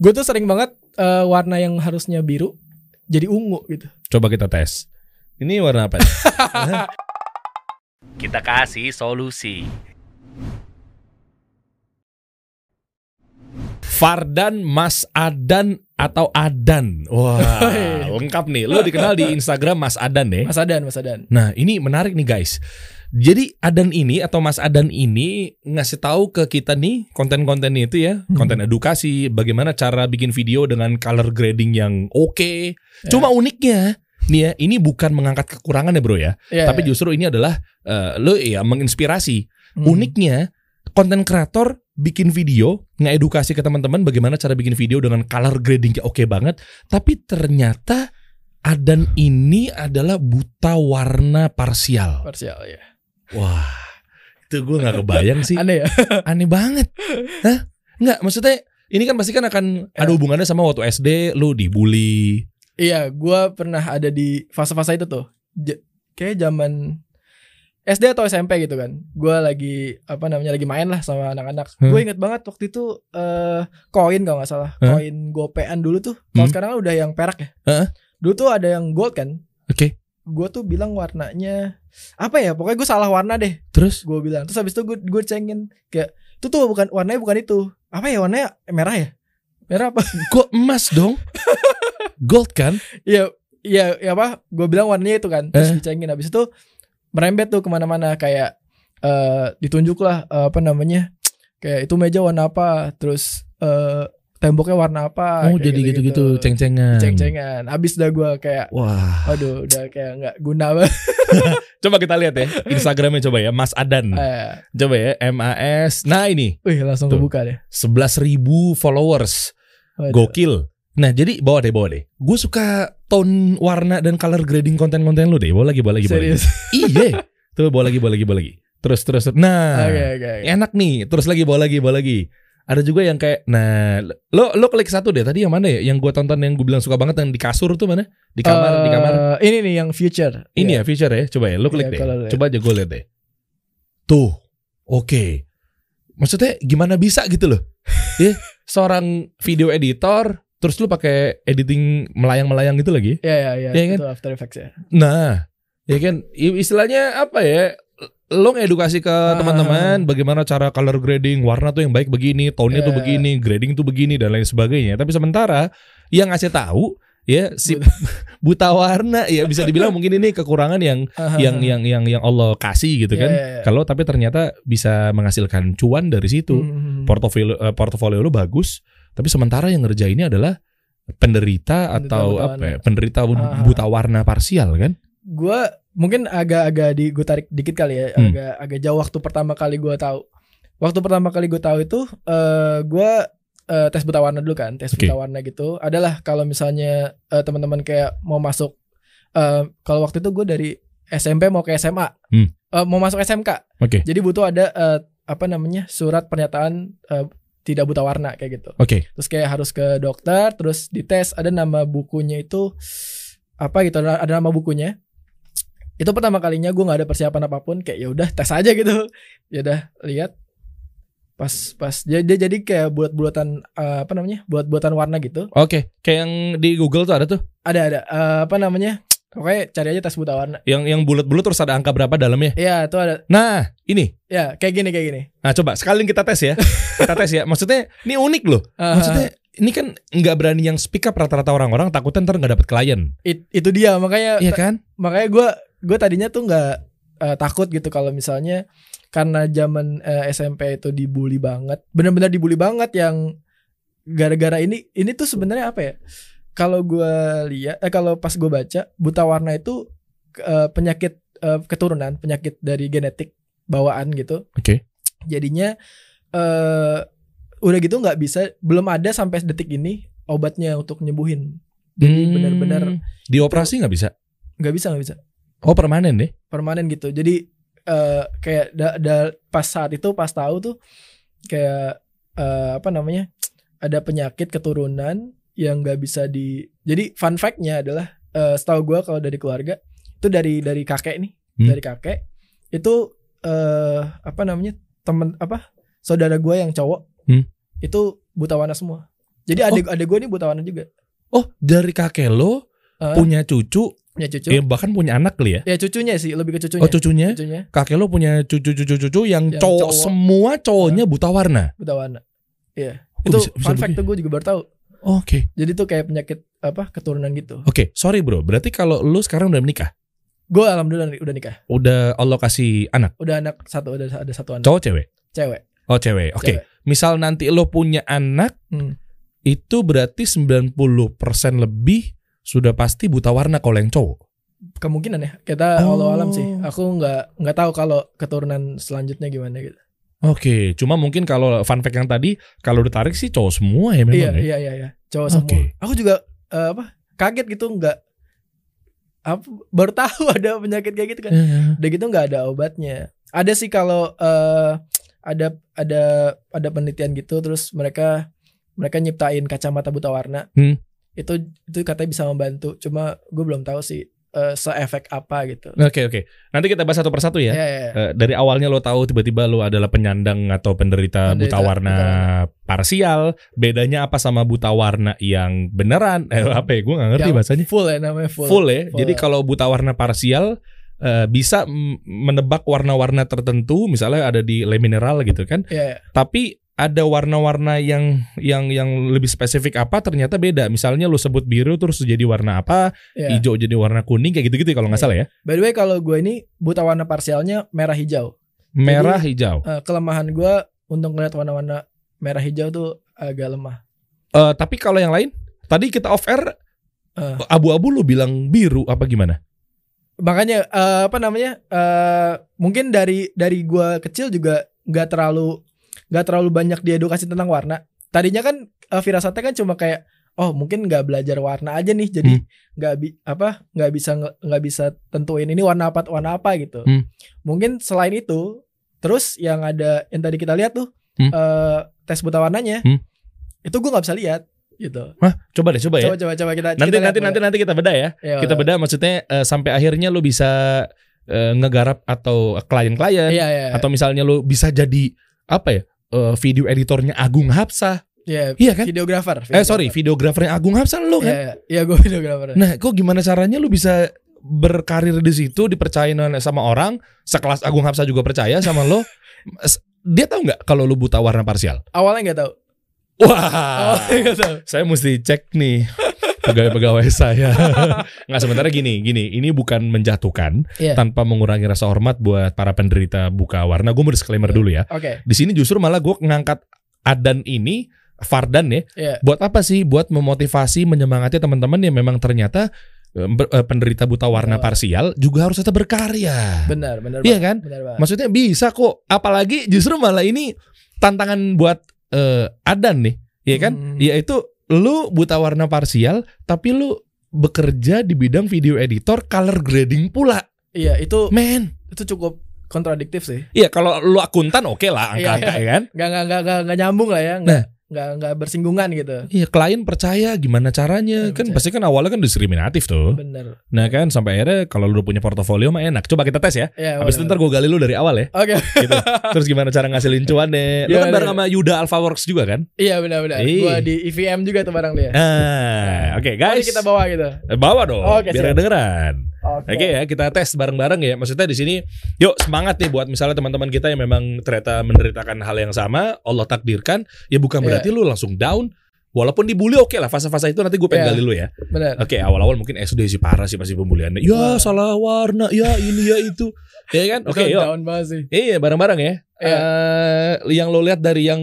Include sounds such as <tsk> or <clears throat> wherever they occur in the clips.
Gue tuh sering banget eh, warna yang harusnya biru jadi ungu gitu. Coba kita tes. Ini warna apa? nih? <laughs> Kita kasih solusi. Fardan Mas Adan atau Adan. Wah, lengkap nih. Lo dikenal di Instagram Mas Adan ya. Mas Adan, Mas Adan. Nah, ini menarik nih guys. Jadi Adan ini atau Mas Adan ini ngasih tahu ke kita nih konten-kontennya itu ya, konten edukasi, bagaimana cara bikin video dengan color grading yang oke. Cuma uniknya nih ya, ini bukan mengangkat kekurangan ya bro ya, Iya, tapi iya. justru ini adalah eh, lo ya menginspirasi. Hmm. Uniknya konten kreator bikin video ngedukasi ke teman-teman bagaimana cara bikin video dengan color grading yang oke banget, tapi ternyata Adan ini adalah buta warna parsial. parsial ya. Wah, itu gue nggak kebayang sih. Aneh ya. <laughs> Aneh banget. Hah? Nggak, maksudnya ini kan pasti kan akan ada Ya. hubungannya sama waktu SD lu dibully. Iya, gua pernah ada di fase-fase itu tuh. J- kayak zaman SD atau SMP gitu kan. Gua lagi apa namanya lagi main lah sama anak-anak. Hmm. Gue inget banget waktu itu eh koin kalau nggak salah, koin gopean dulu tuh. Kalau Hmm. sekarang kan udah yang perak ya. Heeh. Dulu tuh ada yang gold kan. Oke. Gue tuh bilang warnanya apa ya? Pokoknya gue salah warna deh. Terus? Gue bilang. Terus habis itu gue gue cengin kayak itu tuh bukan warnanya bukan itu. Apa ya warnanya merah ya? Merah apa? <laughs> Gue emas dong. Gold kan? Iya, iya, ya apa? Gue bilang warnanya itu kan, terus Eh. dicengin. Habis itu merembet tuh ke mana-mana kayak eh ditunjuk lah eh, apa namanya, kayak itu meja warna apa, terus eh temboknya warna apa. Oh, kayak jadi gitu-gitu ceng-cengan. Ceng-cengan. Abis dah gue kayak, Wah. aduh, udah kayak nggak guna banget. <laughs> Coba kita lihat ya Instagramnya coba ya Mas Adan. Eh, Coba ya MAS. Nah ini wih, langsung Tuh. kebuka deh. 11.000 followers. Waduh. Gokil. Nah jadi bawa deh bawa deh. Gue suka tone warna dan color grading konten-konten lu deh. Bawa lagi bawa lagi bawa lagi. Serius. <laughs> Iya. Tuh bawa lagi bawa lagi bawa lagi. Terus terus. terus. Nah. Oke, oke. oke. Enak nih. Terus lagi bawa lagi bawa lagi. Ada juga yang kayak nah lo lo klik satu deh tadi yang mana ya yang gue tonton yang gue bilang suka banget yang di kasur tuh mana di kamar di kamar Eh, Ini nih yang future. ini Iya. ya feature ya coba ya lo klik Iya, deh kalau lihat. coba aja gue lihat deh tuh oke maksudnya gimana bisa gitu loh <laughs> ya seorang video editor terus lu pakai editing melayang-melayang gitu lagi Iya, iya, iya. Iya kan? Itu After Effects ya. nah ya kan istilahnya apa ya lo ngedukasi ke Ah. teman-teman bagaimana cara color grading. Warna tuh yang baik begini tone-nya tuh Iya. begini grading tuh begini dan lain sebagainya. Tapi sementara yang ngasih tahu ya si <laughs> buta warna ya bisa dibilang mungkin ini kekurangan yang <laughs> yang yang yang yang Allah kasih gitu Iya, kan. iya, iya. kalau tapi ternyata bisa menghasilkan cuan dari situ. Hmm. portofolio eh, portofolio lu bagus tapi sementara yang ngerjainnya adalah penderita Penderita atau apa ya, penderita bu- buta warna parsial kan? Gue mungkin agak-agak di gue tarik dikit kali ya Hmm. agak agak jauh waktu pertama kali gue tahu. Waktu pertama kali gue tahu itu eh gue eh, tes buta warna dulu kan tes Oke. buta warna gitu. Adalah kalau misalnya eh, teman-teman kayak mau masuk eh, kalau waktu itu gue dari SMP mau ke SMA Hmm. Eh, mau masuk SMK oke. Jadi butuh ada eh, apa namanya surat pernyataan eh, tidak buta warna kayak gitu. Oke. Terus kayak harus ke dokter terus dites ada nama bukunya itu apa gitu ada nama bukunya itu pertama kalinya gue nggak ada persiapan apa pun kayak ya udah tes aja gitu. Ya udah lihat. Pas pas dia, dia jadi kayak bulat-bulatan eh, apa namanya bulat-bulatan warna gitu. Oke kayak yang di Google tuh ada tuh? Ada ada. Eh, apa namanya pokoknya cari aja tes buta warna. Yang yang bulat-bulat terus ada angka berapa dalamnya? Ya itu ada. Nah ini. Ya kayak gini kayak gini. Nah coba sekalian kita tes ya. Kita tes ya. Maksudnya ini unik loh. <laughs> Eh, maksudnya ini kan nggak berani yang speak up rata-rata orang-orang takutnya ntar nggak dapet klien. It- itu dia makanya Iya kan? makanya gue gue tadinya tuh nggak eh, takut gitu kalau misalnya karena zaman eh, SMP itu dibully banget benar-benar dibully banget yang gara-gara ini ini tuh sebenarnya apa ya? Kalau gue lihat eh kalau pas gue baca buta warna itu eh, penyakit eh, keturunan penyakit dari genetik bawaan gitu. Oke. Jadinya eh udah gitu nggak bisa belum ada sampai detik ini obatnya untuk nyembuhin. Jadi Hmm, benar-benar dioperasi nggak bisa? Nggak bisa nggak bisa oh permanen deh permanen gitu jadi eh kayak da, da- pas saat itu pas tahu tuh kayak eh, apa namanya ada penyakit keturunan yang nggak bisa di jadi fun fact-nya adalah eh, setahu gue kalau dari keluarga itu dari dari kakek nih Hmm. dari kakek itu eh apa namanya temen apa saudara gue yang cowok Hmm. itu buta warna semua Jadi adik adik gue nih buta warna juga. Oh, dari kakek lo Eh, punya cucu, punya cucu. ya bahkan punya anak kali ya? Ya cucunya sih, lebih ke cucunya. Oh, cucunya? Cucunya Kakek lo punya cucu-cucu-cucu yang, Yang cowok, cowok. semua cowoknya buta warna. buta warna. Iya. Kok Itu bisa- bisa fun fact begini? tuh gue juga baru tahu. Oke. Jadi tuh kayak penyakit apa keturunan gitu. Oke, sorry bro. Berarti kalau lu sekarang udah menikah, Gue alhamdulillah udah nikah. udah Allah kasih anak, Udah anak satu, udah ada satu anak. cowok cewek? Cewek. Oh cewek. Oke. Cewek. Misal nanti lo punya anak, Hmm. itu berarti 90% lebih sudah pasti buta warna kalau yang cowok. Kemungkinan ya. Kita Oh. walau alam sih. Aku nggak nggak tahu kalau keturunan selanjutnya gimana gitu. Oke, cuma mungkin kalau fun fact yang tadi kalau ditarik sih cowok semua ya memang iya, ya. iya, iya, iya. Cowok Oke. semua. Aku juga eh, apa? Kaget gitu nggak apa baru tahu <laughs> ada penyakit kayak gitu kan. Eh, Udah gitu nggak ada obatnya. Ada sih kalau eh, ada ada ada penelitian gitu terus mereka mereka nyiptain kacamata buta warna. Hmm. Itu itu katanya bisa membantu. Cuma gue belum tahu sih eh, seefek apa gitu. Oke oke. Nanti kita bahas satu persatu ya. Ya, ya. Eh, dari awalnya lo tahu tiba-tiba lo adalah penyandang atau penderita, Penderita buta warna buta parsial. Bedanya apa sama buta warna yang beneran? Eh, apa ya? Gue nggak ngerti Yang bahasanya. Full ya namanya full. Full, ya. Full. Jadi kalau buta warna parsial eh, bisa menebak warna-warna tertentu, misalnya ada di le mineral gitu kan. Ya, ya. Tapi ada warna-warna yang yang yang lebih spesifik apa ternyata beda. Misalnya lo sebut biru terus jadi warna apa, ya. hijau jadi warna kuning kayak gitu-gitu kalau nggak Iya. salah ya. By the way kalau gue ini buta warna parsialnya merah hijau. Merah hijau. Eh, kelemahan gue untuk ngeliat warna-warna merah hijau tuh agak lemah. Eh, tapi kalau yang lain, tadi kita off air Eh. abu-abu lu bilang biru apa gimana? Makanya eh, apa namanya? eh, mungkin dari dari gue kecil juga nggak terlalu nggak terlalu banyak diedukasi tentang warna. Tadinya kan eh, firasatnya kan cuma kayak oh mungkin nggak belajar warna aja nih jadi Hmm. nggak bi apa nggak bisa nggak bisa tentuin ini warna apa warna apa gitu. Hmm. Mungkin selain itu terus yang ada yang tadi kita lihat tuh Hmm. eh, tes buta warnanya Hmm. itu gue nggak bisa lihat gitu. Hah, coba deh, coba ya. Coba coba coba kita nanti kita nanti nanti nanti kita beda ya. Ya, Kita beda maksudnya eh, sampai akhirnya lu bisa eh, ngegarap atau klien-klien Iya iya. atau misalnya lu bisa jadi apa ya? Eh, video editornya Agung Hapsah. Iya, Iya kan? videografer. Eh sorry, videografernya Agung Hapsah lu Iya, kan. iya, iya gue videografer. Nah, kok gimana caranya lu bisa berkarir di situ dipercayain sama orang sekelas Agung Hapsah juga percaya sama lo <laughs> dia tahu nggak kalau lu buta warna parsial Awalnya nggak tahu. wah Awalnya nggak tahu. saya mesti cek nih pegawai-pegawai <laughs> saya nggak sementara gini gini ini bukan menjatuhkan Iya. tanpa mengurangi rasa hormat buat para penderita buka warna gue mau disclaimer dulu ya Oke. di sini justru malah gue ngangkat Adan ini Fardan ya Iya. buat apa sih buat memotivasi menyemangati teman-teman yang memang ternyata eh, eh, penderita buta warna Oh. parsial juga harus tetap berkarya Benar, benar. Iya kan? Benar banget. maksudnya bisa kok apalagi justru malah ini tantangan buat eh, Adan nih ya kan Hmm. yaitu lu buta warna parsial tapi lu bekerja di bidang video editor color grading pula Iya, itu men itu cukup kontradiktif sih. Iya kalau lu akuntan oke lah Iya, angka-angka ya kan Nggak nggak nggak nggak, nggak nyambung lah ya. Nggak nggak nggak bersinggungan gitu. Iya klien percaya gimana caranya Iya, kan percaya. pasti kan awalnya kan diskriminatif tuh Bener. nah kan sampai akhirnya kalau lu udah punya portofolio mah enak coba kita tes ya Iya. habis itu ntar gue gali lu dari awal ya Oke. gitu. Terus gimana cara ngasilin cuan deh? <laughs> Lu Iya, kan bareng iya. sama Yuda Alphaworks juga kan? Iya benar benar. Ih. Gua di EVM juga tuh barang dia. Ah, oke Oh, guys. ini kita bawa gitu. Bawa dong, Oke, biar siap. kedengeran. Oke. Oke ya, kita tes bareng-bareng ya. Maksudnya di sini, yuk semangat nih buat misalnya teman-teman kita yang memang ternyata menderitakan hal yang sama, Allah takdirkan, ya bukan berarti lu langsung down. Walaupun dibully oke lah fase-fase itu nanti gue pengen Iya. gali lu ya. Oke awal-awal mungkin SD sih parah sih pasti pembuliannya. Ya Wah. salah warna, ya ini ya itu, ya kan? Oke Itu yuk. Iya bareng-bareng ya. Iya. Eh, yang lo lihat dari yang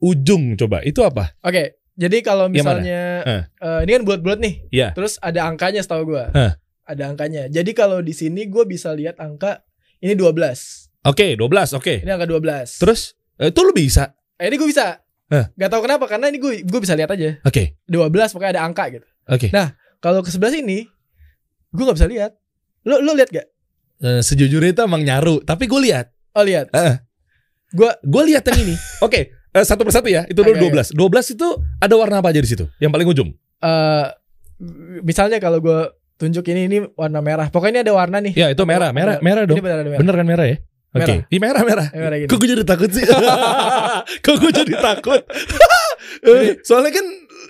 ujung coba itu apa? Oke. Jadi kalau misalnya Hah. eh, ini kan bulat-bulat nih. Iya. Terus ada angkanya setahu gua. Hah. Ada angkanya. Jadi kalau di sini gue bisa lihat angka ini 12. Oke 12 oke. Ini angka 12. Terus eh, itu lo bisa? Eh, ini gue bisa. Hah. Gak tahu kenapa karena ini gue gue bisa lihat aja. Oke 12 pokoknya ada angka gitu. oke. Nah, Kalau ke sebelah sini gue nggak bisa lihat. Lo lo lihat gak? Eh, sejujurnya itu emang nyaru, tapi gue lihat. Oh lihat. Heeh. Gua- gue lihat yang ini. <laughs> Oke, eh, satu persatu ya. Itu dulu Oke, 12. 12 itu ada warna apa aja di situ? Yang paling ujung. Eh misalnya kalau gue tunjuk ini ini warna merah. Pokoknya ini ada warna nih. Ya, itu merah, merah, Ada- merah dong. Ini benar ada merah. Bener kan merah ya? Oke. Merah. Ini merah, merah. Ini merah gini. Kok gue jadi takut sih? <laughs> Kok gue jadi takut? Eh, Soalnya kan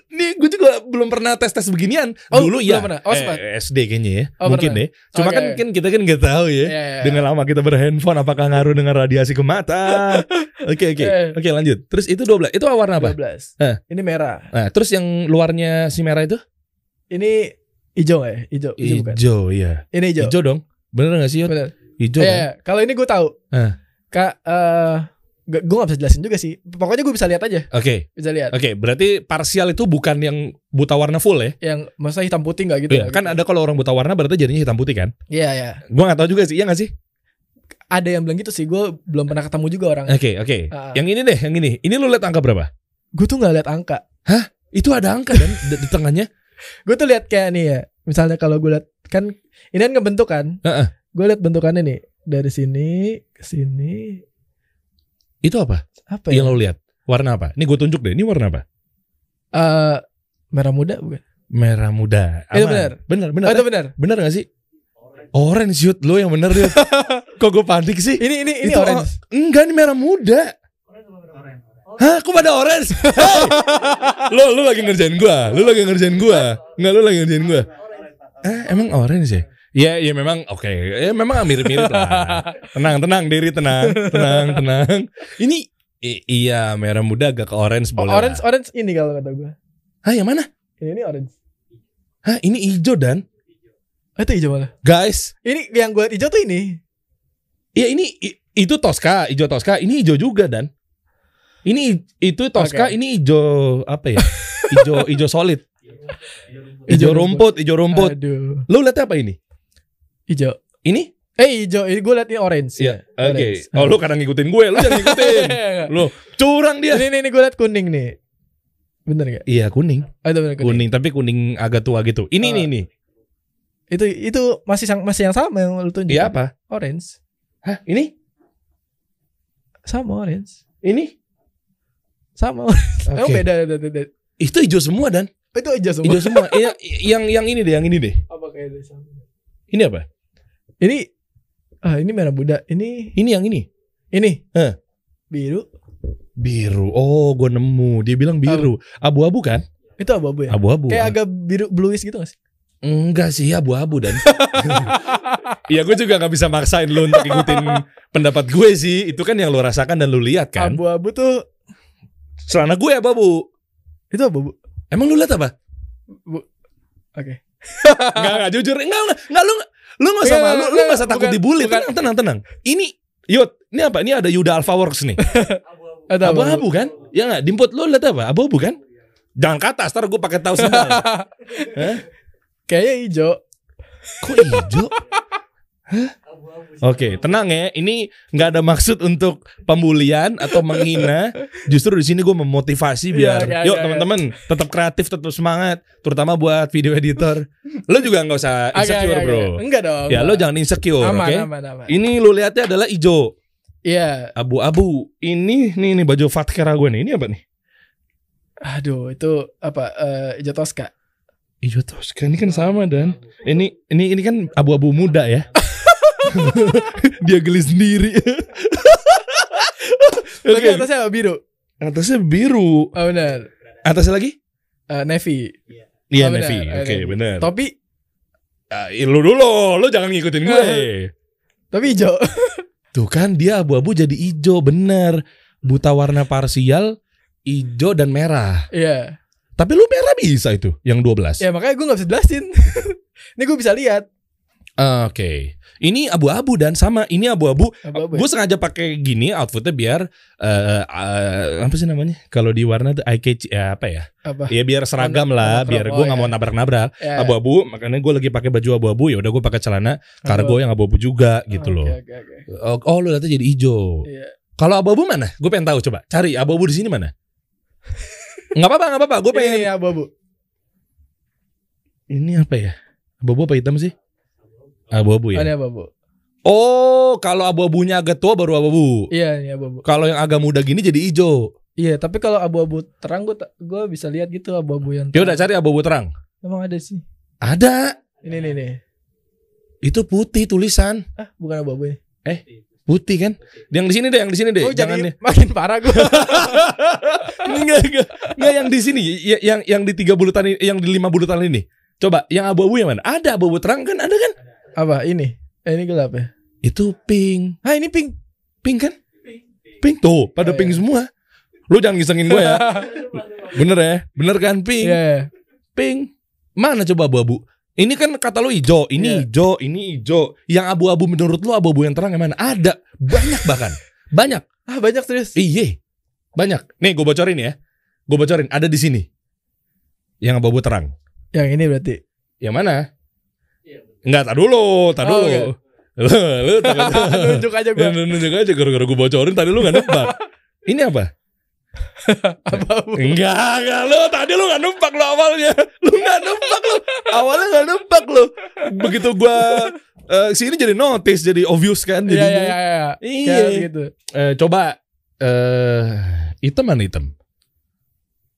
nih gue juga belum pernah tes tes beginian. Oh, Dulu ya. pernah. Oh, eh, SD kayaknya ya. Oh, Mungkin pernah. deh. Cuma Oke. kan, kan kita kan nggak tahu ya. Iya, iya. Dengan lama kita berhandphone apakah ngaruh dengan radiasi ke mata? <laughs> Oke oke. Eh. Oke lanjut. Terus itu 12. Itu warna apa? 12. Eh. Ini merah. Nah, terus yang luarnya si merah itu? Ini nggak ya? Hijau bukan. Hijau, iya. Ini hijau. Hijau dong. Bener gak sih? Yot? Bener. Hijau Iya, kan? kalau ini gue tahu. Eh. Kak, eh gue gak bisa jelasin juga sih. Pokoknya gue bisa lihat aja, Oke. bisa lihat. Oke, berarti parsial itu bukan yang buta warna full ya? Yang masa hitam putih nggak gitu? Iya, nggak kan gitu. ada kalau orang buta warna berarti jadinya hitam putih kan? Iya, iya. Gua nggak tahu juga sih, iya gak sih? Ada yang bilang gitu sih. Gue belum pernah ketemu juga orang. Oke, oke. Ah. Yang ini deh, yang ini. Ini lu lihat angka berapa? Gue tuh nggak lihat angka. Itu ada angka dan di, di tengahnya. Gue tuh lihat kayak nih ya. Misalnya kalau gue lihat kan ini kan ngebentuk kan. Heeh. Gue lihat bentukannya nih dari sini ke sini. Itu apa? Apa ya? Yang lu lihat? Warna apa? Ini gue tunjuk deh. Ini warna apa? Eh, merah muda bukan? Merah muda. Itu Aman. benar. Bener, bener. Oh, itu benar. Bener gak sih? Orange shoot lo yang bener Yud. <laughs> Kok gue panik sih? Ini ini ini Itu orange. Enggak, ini merah muda. Hah, kok pada orange? Hey! lo lu lagi ngerjain gua, lu lagi ngerjain gua. Enggak lu lagi ngerjain gua. Eh, emang orange ya? Ya, ya memang oke. Ya memang mirip-mirip lah. Tenang, tenang, diri tenang, tenang, tenang. Ini i- iya merah muda agak ke orange Oh, boleh. orange lah. orange ini kalau kata gue. Hah, yang mana? Ini ini orange. Hah, ini hijau dan Oh, itu hijau malah. guys, Ini yang gue liat hijau tuh ini. Iya ini i- itu Tosca, hijau Tosca, ini hijau juga dan ini itu Tosca, Oke. ini hijau apa ya? <laughs> Hijau hijau solid, hijau Hijau rumput, hijau rumput. Aduh. Lu lihat apa ini? Hijau. Ini? Eh hijau, ini gue liat ini orange. Iya. Oke. Orange. Oh lu kadang ngikutin gue, lu jangan ngikutin. <laughs> lu curang dia. ini ini, ini gue liat kuning nih. Bener gak? Iya kuning, Oh, itu bener kuning. kuning tapi kuning agak tua gitu. Ini Ah. nih ini. Itu itu masih sang, masih yang sama yang lu tunjuk. Iya apa? Orange. Hah? Ini? Sama orange. Ini? Sama. orange. <laughs> Emang Oke. beda, beda, beda. Itu hijau semua dan Itu hijau semua. hijau semua. Iya, yang yang ini deh, yang ini deh. Apa kayak? Ini apa? Ini ah ini merah muda. Ini Ini yang ini. ini. Eh. Biru. Biru. Oh, gue nemu. Dia bilang biru. Abu-abu kan? Itu abu-abu ya? Abu-abu. Kayak agak biru bluish gitu gak sih? Enggak sih abu-abu dan <laughs> Iya gue juga gak bisa maksain lu untuk ikutin pendapat gue sih Itu kan yang lu rasakan dan lu lihat kan Abu-abu tuh Celana gue abu-abu itu abu-abu. Emang lu lihat apa? Oke. <laughs> Enggak, enggak jujur Enggak, enggak, enggak lu Lu usah Enggak, malu Lu enggak, gak usah takut dibully. Tenang, tenang, tenang Ini Yud, ini apa? Ini ada Yuda Alpha Works nih <laughs> Abu-abu kan? Ya gak? Dimput lu lihat apa? Abu-abu kan? Jangan kata, ntar gue pakai tahu sendal <laughs> Kayaknya hijau. Kok hijau? Hah? <laughs> Oke, tenang ya. Ini nggak ada maksud untuk pembulian atau menghina. Justru di sini gue memotivasi biar, Iya, iya, yuk iya, teman-teman tetap kreatif, tetap semangat. Terutama buat video editor. Lo juga nggak usah insecure agak, bro. Enggak dong. Ya lo jangan insecure, oke? aman, aman. Ini lo lihatnya adalah hijau, Iya. abu-abu. Ini nih nih baju Fatkera gue nih. Ini apa nih? Aduh, itu apa? eh hijau Tosca. Hijau Tosca ini kan sama dan ini ini ini kan abu-abu muda ya. <laughs> Dia geli sendiri. Tapi Oke. atasnya apa? biru. Atasnya biru. Oh benar. Atasnya lagi? Eh, navy. Iya Oh, benar. navy. Oh, Oke, navy. benar. Topi Ah, lu dulu, lu jangan ngikutin gue. tapi hijau. <laughs> Tuh kan dia abu-abu jadi hijau, bener. Buta warna parsial, hijau dan merah. Iya. Tapi lu merah bisa itu, yang 12. Ya makanya gue gak bisa jelasin. <laughs> Ini gue bisa lihat. Oke. Ini abu-abu dan sama, ini abu-abu. Abu-abu ya? Gue sengaja pakai gini outfitnya biar eh eh, apa sih namanya? Kalau di warna tuh eye catch ya apa ya? Apa? Ya biar seragam lah, biar gue nggak iya. mau nabrak-nabrak. Ya. Abu-abu, makanya gue lagi pakai baju abu-abu ya udah gue pakai celana kargo yang abu-abu juga gitu loh. Oke, oke. Oh, oh lu lihatnya jadi hijau. Iya. Kalau abu-abu mana? Gue pengen tahu coba. Cari abu-abu di sini mana? <laughs> Nggak apa-apa, nggak apa-apa. Gue pengen. Ini abu-abu. Ini apa ya? Abu-abu apa hitam sih? Abu-abu Oh, ya. Ini abu-abu. Oh, kalau abu-abunya agak tua baru abu-abu. Iya, ini abu-abu. Kalau yang agak muda gini jadi hijau. Iya, tapi kalau abu-abu terang gue gue bisa lihat gitu abu-abu yang Ya udah terang. cari abu-abu terang. Emang ada sih. Ada. Ini nih nih. Itu putih tulisan. Ah, bukan abu-abu ini. Putih kan? Yang di sini deh, yang di sini deh. Oh Jangan jadi deh. makin parah gue. <laughs> Ini enggak, enggak, enggak yang di sini, Ya- yang yang di tiga bulutan ini, yang di lima bulutan ini. Coba, yang abu-abu yang mana? Ada abu-abu terang kan? Ada kan? Apa ini? Eh, ini gelap ya? Itu pink, Ah ini pink. pink kan? Pink tuh, pada Oh, pink iya. semua. Lu jangan ngisengin gue ya. <laughs> Bener ya? Bener kan pink? Iya. iya. Pink. Mana coba abu-abu? Ini kan kata lu hijau, ini Iya. hijau, ini hijau. Yang abu-abu menurut lu abu-abu yang terang yang mana? Ada, banyak bahkan, banyak. <laughs> Ah banyak serius. Iya, banyak. Nih gue bocorin ya, gue bocorin. Ada di sini. Yang abu-abu terang. Yang ini berarti. Yang mana? Enggak, tak dulu, tak Oh, dulu. oke. <laughs> Lu, lu takut. <laughs> Nunjuk aja gue. Ya, <laughs> Nunjuk aja gara-gara gue bocorin tadi lu gak nebak. Ini apa? Apa-apa. Enggak, enggak lu tadi lu gak nebak lu awalnya. Lu gak nebak lu. Awalnya gak nebak lu. Begitu gua eh, sini jadi notice, jadi obvious kan Iya jadinya. iya iya. iya. Iya. Gitu. Eh, coba eh hitam mana hitam?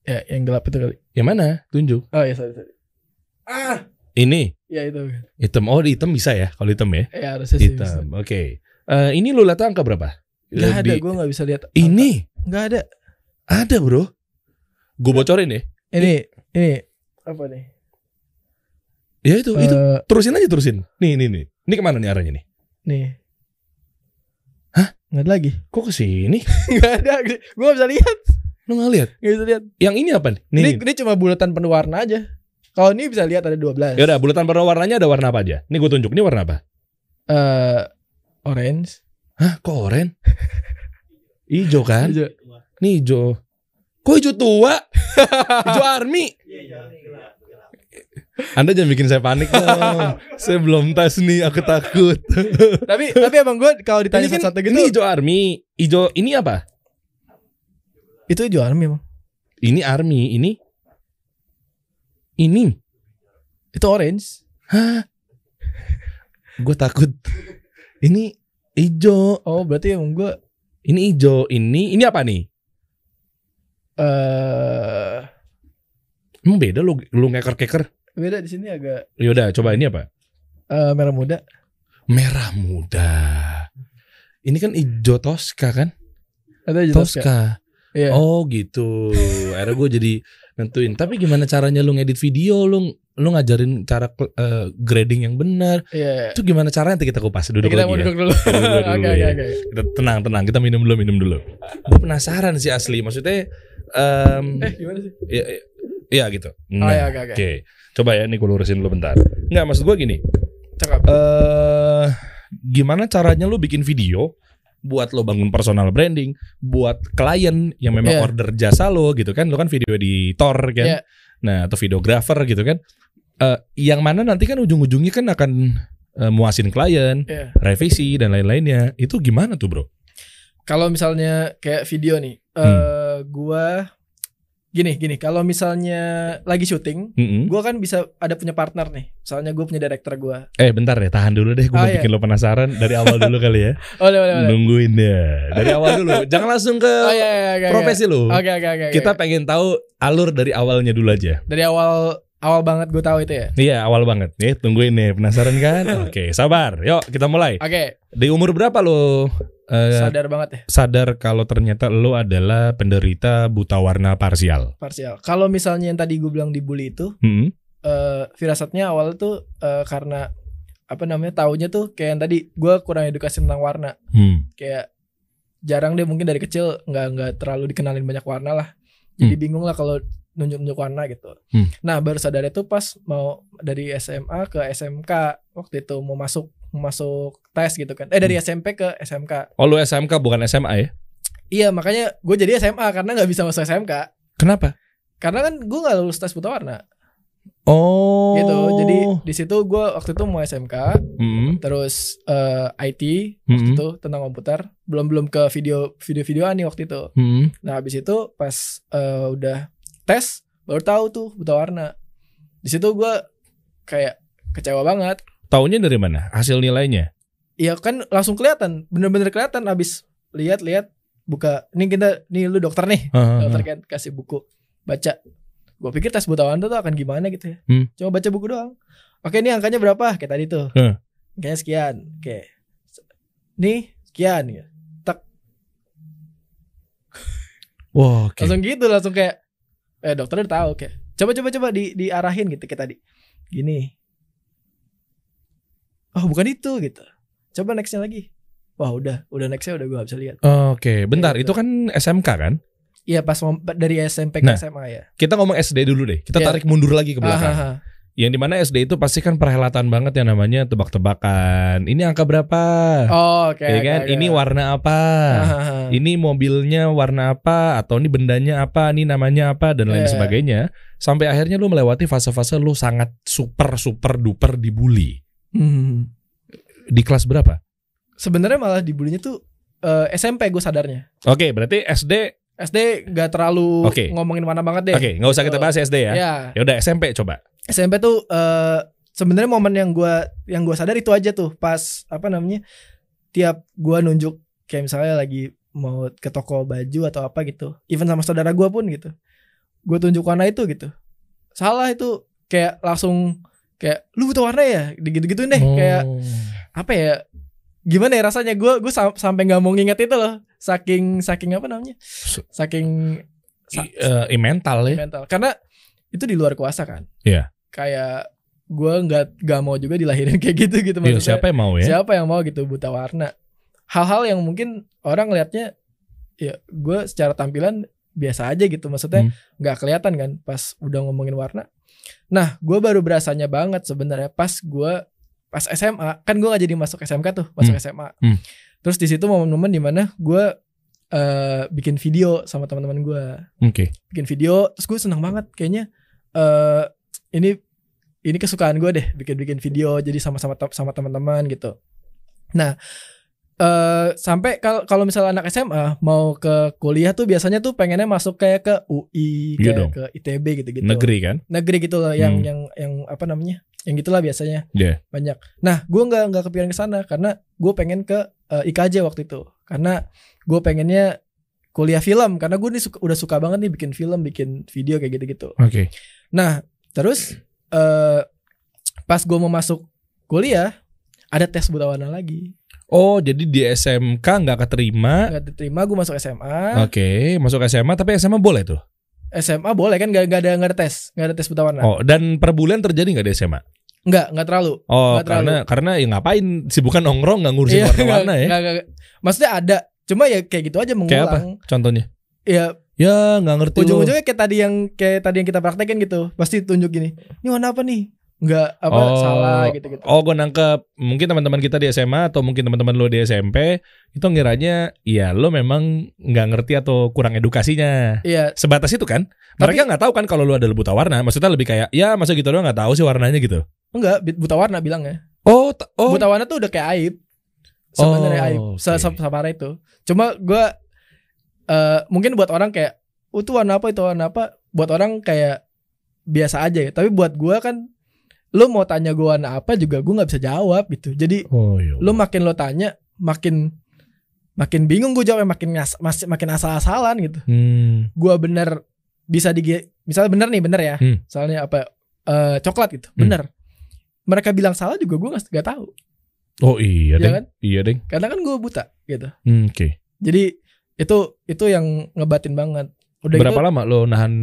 Ya yang gelap itu kali. Yang mana? Tunjuk. Oh iya sorry sorry. Ah. Ini Ya itu. hitam. Oh, di hitam bisa ya kalau hitam ya. Ya harusnya sih. bisa. Hitam. Oke. Eh, ini lu lihat angka berapa? Gak ada, Di- gue gak bisa lihat. Ini Gak ada. ada, Bro. Gue bocorin ya. Ini, ini apa nih? Ya itu, itu. Eh, Terusin aja terusin. Nih, nih, nih. Ini ke mana nih arahnya nih? nih. Hah? Nggak ada lagi. Kok ke sini? <laughs> Gak ada. Gue gak bisa lihat. Lu nggak lihat? Gak bisa lihat. Yang ini apa nih? Nih, Ini, ini cuma bulatan penuh warna aja. Kalau ini bisa lihat ada 12. Ya udah, bulatan warna warnanya ada warna apa aja? Nih gue tunjuk. Ini warna apa? Eh, orange. Hah, kok oranye? <laughs> Ijo kan? Hijau. Nih hijau. Kok hijau tua? <laughs> hijau army. Anda jangan bikin saya panik dong. <laughs> saya belum tes nih, aku takut. tapi tapi emang gue kalau ditanya ini kan satu-satu gitu ini hijau army. Hijau ini apa? itu hijau army emang. Ini army, ini ini. Itu orange. Hah? Gue takut. Ini hijau. Oh berarti emang gue Ini hijau. Ini ini apa nih? eh Emang beda lu lu ngeker-keker? beda di sini agak Yaudah, coba ini apa? eh, merah muda. Merah muda. Ini kan hijau Tosca kan? Ada hijau Tosca. Tosca. Iya. Oh gitu. Akhirnya gue jadi nentuin. Tapi gimana caranya lu ngedit video? Lu lu ngajarin cara eh, grading yang benar. Iya. Itu gimana caranya nanti kita kupas duduk kita lagi mau ya. duduk dulu. Kita duduk <laughs> dulu Oke ya. oke oke. Kita tenang tenang. Kita minum dulu minum dulu. Gue penasaran sih asli. Maksudnya em, Eh gimana sih? ya, ya, ya gitu. Oh Nah, ya oke oke. Oke. Coba ya nih gue lurusin dulu bentar. Enggak maksud gue gini. Cakep. eh gimana caranya lu bikin video buat lo bangun personal branding, buat klien yang memang Iya. order jasa lo gitu kan, lo kan video editor kan, Iya. nah atau videographer gitu kan, Eh yang mana nanti kan ujung-ujungnya kan akan eh, muasin klien, Iya. revisi dan lain-lainnya, itu gimana tuh bro? Kalau misalnya kayak video nih, eh Hmm. gua gini gini. Kalau misalnya lagi syuting, Mm-mm. gua kan bisa ada punya partner nih. Misalnya gue punya director gua. Eh bentar deh, tahan dulu deh, gue Oh, mau iya. bikin lo penasaran dari awal dulu kali ya, <laughs> boleh boleh. boleh. nungguin ya, dari <laughs> awal dulu, jangan langsung ke Oh iya iya oke. oke. profesi lo. Oke oke oke. oke. Kita pengen tahu alur dari awalnya dulu aja. dari awal awal banget gue tahu itu ya. Iya awal banget nih tungguin nih penasaran kan? <laughs> Oke sabar, yuk kita mulai. Oke, Di umur berapa lo eh, sadar banget ya sadar kalau ternyata lo adalah penderita buta warna parsial? parsial. Kalau misalnya yang tadi gue bilang dibully itu, Hmm. eh firasatnya awal tuh eh, karena apa namanya taunya tuh kayak yang tadi gue kurang edukasi tentang warna. Hmm. Kayak jarang deh mungkin dari kecil nggak nggak terlalu dikenalin banyak warna lah. Jadi bingung lah kalau nunjuk-nunjuk warna gitu. Hmm. Nah baru sadar itu pas mau dari SMA ke SMK waktu itu mau masuk mau masuk tes gitu kan. Eh dari Hmm. SMP ke SMK. Oh lo SMK bukan SMA ya? Iya makanya gue jadi SMA karena nggak bisa masuk SMK. Kenapa? Karena kan gue nggak lulus tes buta warna Oh. gitu. Jadi di situ gue waktu itu mau SMK, Hmm. terus eh, IT waktu Hmm. itu tentang komputer, belum belum ke video video videoan nih waktu itu. Hmm. Nah habis itu pas eh, udah tes baru tahu tuh buta warna. Di situ gue kayak kecewa banget. Taunya dari mana? Hasil nilainya? Iya kan langsung kelihatan, bener-bener kelihatan abis lihat-lihat buka. Nih kita, nih lu dokter nih, Ah, dokter kan kasih buku baca. Gue pikir tes buta warna tuh akan gimana gitu ya. Hmm. Coba baca buku doang. Oke ini angkanya berapa? Kayak tadi tuh. Hmm. Angkanya sekian. Oke. Nih sekian ya Wah, oke. langsung gitu langsung kayak eh dokter udah tahu kayak coba coba coba di diarahin gitu kayak tadi gini oh bukan itu gitu coba nextnya lagi wah udah udah nextnya udah gue gak bisa lihat Oke, bentar. Gitu. Itu kan SMK kan? iya pas dari SMP ke Nah. SMA ya Kita ngomong SD dulu deh. Kita Iya. tarik mundur lagi ke belakang. Ahaha. Yang di mana SD itu pasti kan perhelatan banget yang namanya tebak-tebakan. Ini angka berapa? oh oke ya oke, kan? oke. Ini warna apa? <laughs> Ini mobilnya warna apa? Atau ini bendanya apa? Ini namanya apa? Dan lain Iya. sebagainya. Sampai akhirnya lu melewati fase-fase lu sangat super super duper dibully. Hmm. Di kelas berapa? sebenarnya malah dibulinya tuh eh, SMP gue sadarnya Oke, berarti SD. SD gak terlalu Oke. ngomongin mana banget deh Oke, nggak usah kita bahas SD ya. ya Ya udah SMP coba. SMP tuh eh sebenarnya momen yang gua yang gua sadar itu aja tuh pas apa namanya tiap gua nunjuk kayak misalnya lagi mau ke toko baju atau apa gitu even sama saudara gua pun gitu gue tunjuk warna itu gitu salah itu kayak langsung kayak lu butuh warna ya gitu gituin deh kayak Oh. apa ya gimana ya rasanya gue gue sampai nggak mau nginget itu loh saking saking apa namanya saking sa- I- eh, i- mental ya. mental karena itu di luar kuasa kan Iya. kayak gue nggak nggak mau juga dilahirin <laughs> kayak gitu gitu Iya, maksudnya siapa yang mau ya? siapa yang mau gitu buta warna hal-hal yang mungkin orang liatnya ya gue secara tampilan biasa aja gitu maksudnya Hmm. nggak kelihatan kan pas udah ngomongin warna nah gue baru berasanya banget sebenarnya pas gue pas SMA kan gue gak jadi masuk SMK tuh masuk Hmm. SMA Hmm. Terus di situ momen-momen di mana gue eh bikin video sama teman-teman gue Oke. bikin video terus gue seneng banget kayaknya eh ini ini kesukaan gue deh bikin bikin video jadi sama-sama sama teman-teman gitu nah eh sampai kalau kalau misalnya anak SMA mau ke kuliah tuh biasanya tuh pengennya masuk kayak ke UI Iya kayak ke ITB gitu-gitu Negeri kan? negeri gitu loh yang Hmm. yang yang apa namanya yang gitulah biasanya Iya. banyak nah gue nggak nggak kepikiran ke sana karena gue pengen ke eh, IKJ waktu itu karena gue pengennya kuliah film karena gue nih suka- udah suka banget nih bikin film bikin video kayak gitu-gitu Oke. nah terus eh pas gue mau masuk kuliah ada tes buta warna lagi Oh, jadi di SMK nggak keterima. nggak diterima gue masuk SMA Oke, masuk SMA tapi SMA boleh tuh. SMA boleh kan nggak nggak ada nggak ada tes nggak ada tes buta warna Oh, dan per bulan terjadi nggak di SMA? nggak nggak terlalu Oh, Nggak terlalu. karena karena ya ngapain sih bukan nongkrong nggak ngurusin Iya, warna-warna ya? nggak- nggak- nggak. maksudnya ada cuma ya kayak gitu aja Kayak apa? mengulang Contohnya? ya Ya nggak ngerti ujung-ujungnya kayak tadi yang kayak tadi yang kita praktekin gitu pasti tunjuk gini ini warna apa nih nggak apa Oh. salah gitu gitu Oh, gue nangkep. Mungkin teman-teman kita di SMA atau mungkin teman-teman lo di SMP itu ngiranya ya lo memang nggak ngerti atau kurang edukasinya. iya Sebatas itu kan? Tapi- Mereka nggak tahu kan kalau lo ada buta warna. Maksudnya lebih kayak ya masa gitu doang nggak tahu sih warnanya gitu. enggak buta warna bilangnya Oh, t- oh. buta warna tuh udah kayak aib sebenarnya Oh, aib se- separah itu cuma gua eh mungkin buat orang kayak oh, itu warna apa itu warna apa buat orang kayak biasa aja ya tapi buat gua kan lu mau tanya gua warna apa juga gua nggak bisa jawab gitu jadi Oh, iya. lu makin lo tanya makin makin bingung gue jawabnya makin ngas, mas- makin asal-asalan gitu Hmm. gua bener bisa di misalnya bener nih bener ya Hmm. soalnya apa eh coklat gitu Hmm. bener mereka bilang salah juga gue nggak nggak tahu Oh iya, Iya deng. kan? Iya, deng. karena kan gue buta gitu Hmm, Oke. jadi itu itu yang ngebatin banget udah Berapa gitu, lama lo nahan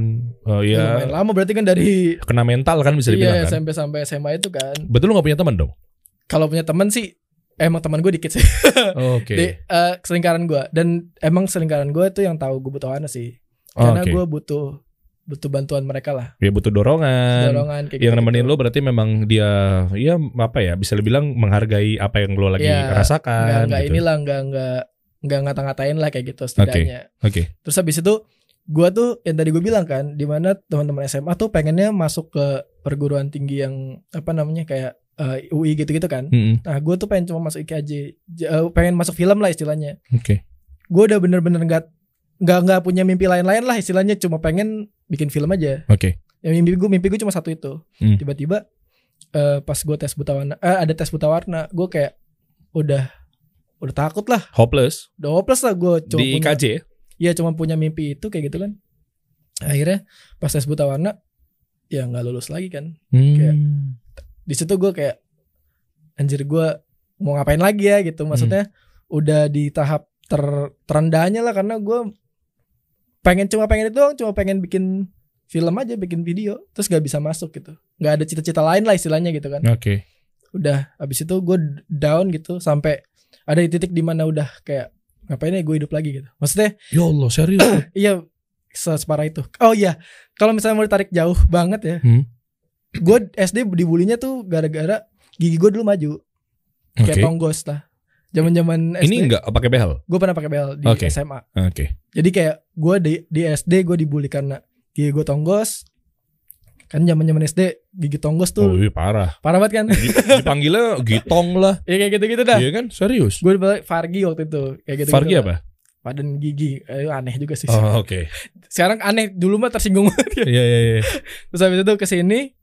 oh ya, ya lama berarti kan dari kena mental kan bisa dibilang iya kan? SMP sampai SMA itu kan Betul lo gak punya teman dong? kalau punya teman sih emang teman gue dikit sih <laughs> Oke. di eh, selingkaran gue dan emang selingkaran gue itu yang tahu gue butuh mana sih karena Oke. gue butuh butuh bantuan mereka lah Ya butuh dorongan. dorongan kayak yang gitu nemenin lo berarti memang dia ya apa ya bisa dibilang menghargai apa yang lo lagi nggak rasakan nggak gitu. inilah nggak nggak nggak ngata-ngatain lah kayak gitu setidaknya Oke. terus habis itu gue tuh yang tadi gue bilang kan di mana teman-teman SMA tuh pengennya masuk ke perguruan tinggi yang apa namanya kayak eh, UI gitu-gitu kan Mm-mm. nah gue tuh pengen cuma masuk IKJ J- eh, pengen masuk film lah istilahnya Oke. gue udah bener-bener nggak nggak nggak punya mimpi lain-lain lah istilahnya cuma pengen bikin film aja Oke. yang mimpi gue mimpi gue cuma satu itu Hmm. tiba-tiba eh, pas gue tes buta warna eh, ada tes buta warna gue kayak udah udah takut lah Hopeless udah hopeless lah gue di punya, IKJ. Iya cuma punya mimpi itu kayak gitu kan. Akhirnya pas tes buta warna ya nggak lulus lagi kan. Hmm. Kayak- di situ gue kayak anjir gue mau ngapain lagi ya gitu. Maksudnya udah di tahap ter terendahnya lah karena gue pengen cuma pengen itu doang cuma pengen bikin film aja bikin video terus gak bisa masuk gitu. Nggak ada cita-cita lain lah istilahnya gitu kan. Oke. udah habis itu gue down gitu sampai ada di titik di mana udah kayak ngapain ya gue hidup lagi gitu maksudnya Ya Allah serius. <clears throat> iya se- separah itu oh iya kalau misalnya mau ditarik jauh banget ya Hmm. gue SD dibulinya tuh gara-gara gigi gue dulu maju kayak tonggos lah zaman zaman SD Ini enggak pakai behel. gue pernah pakai bel di Oke. SMA Oke. jadi kayak gue di, di SD gue dibully karena gigi gue tonggos kan zaman zaman SD gigi tonggos tuh Oh iya parah. parah banget kan Di- Dipanggilnya <laughs> gitong lah. ya kayak gitu gitu dah Iya kan? Serius. gue dibilang Fargi waktu itu kayak gitu Fargi apa? padan gigi eh, aneh juga sih Oh oke. sekarang aneh dulu mah tersinggung <laughs> banget Iya iya iya. terus habis itu ke sini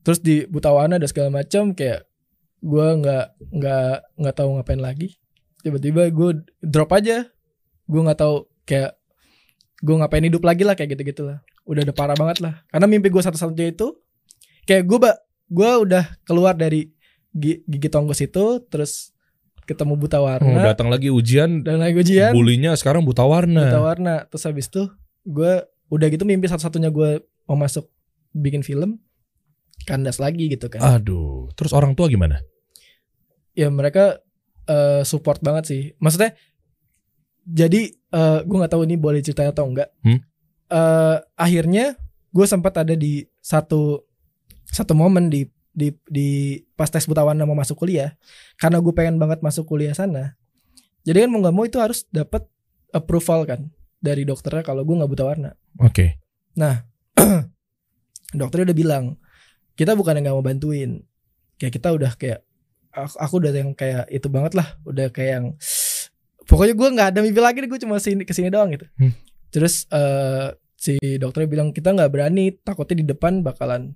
terus di Butawana dan segala macam kayak gue nggak nggak nggak tahu ngapain lagi tiba-tiba gue drop aja gue nggak tahu kayak gue ngapain hidup lagi lah kayak gitu gitulah udah udah parah banget lah karena mimpi gue satu-satunya itu kayak gue gue udah keluar dari gi- gigi tonggos itu terus ketemu buta warna datang lagi ujian. dan lagi ujian Bulinya sekarang buta warna. buta warna terus habis itu gue udah gitu mimpi satu-satunya gue mau masuk bikin film kandas lagi gitu kan Aduh. Terus orang tua gimana? ya mereka eh, support banget sih maksudnya jadi eh, gue nggak tahu ini boleh cerita atau enggak Hmm? Eh, akhirnya gue sempat ada di satu satu momen di di di pas tes buta warna mau masuk kuliah. Karena gue pengen banget masuk kuliah sana. Jadi kan mau nggak mau itu harus dapat approval kan dari dokternya kalau gue nggak buta warna. Oke. <clears throat> dokternya udah bilang kita bukan yang nggak mau bantuin. Kayak kita udah kayak aku, aku udah yang kayak itu banget lah. Udah kayak yang pokoknya gue nggak ada mimpi lagi deh. Gue cuma sini ke sini doang gitu. Hmm. terus eh, si dokternya bilang kita nggak berani takutnya di depan bakalan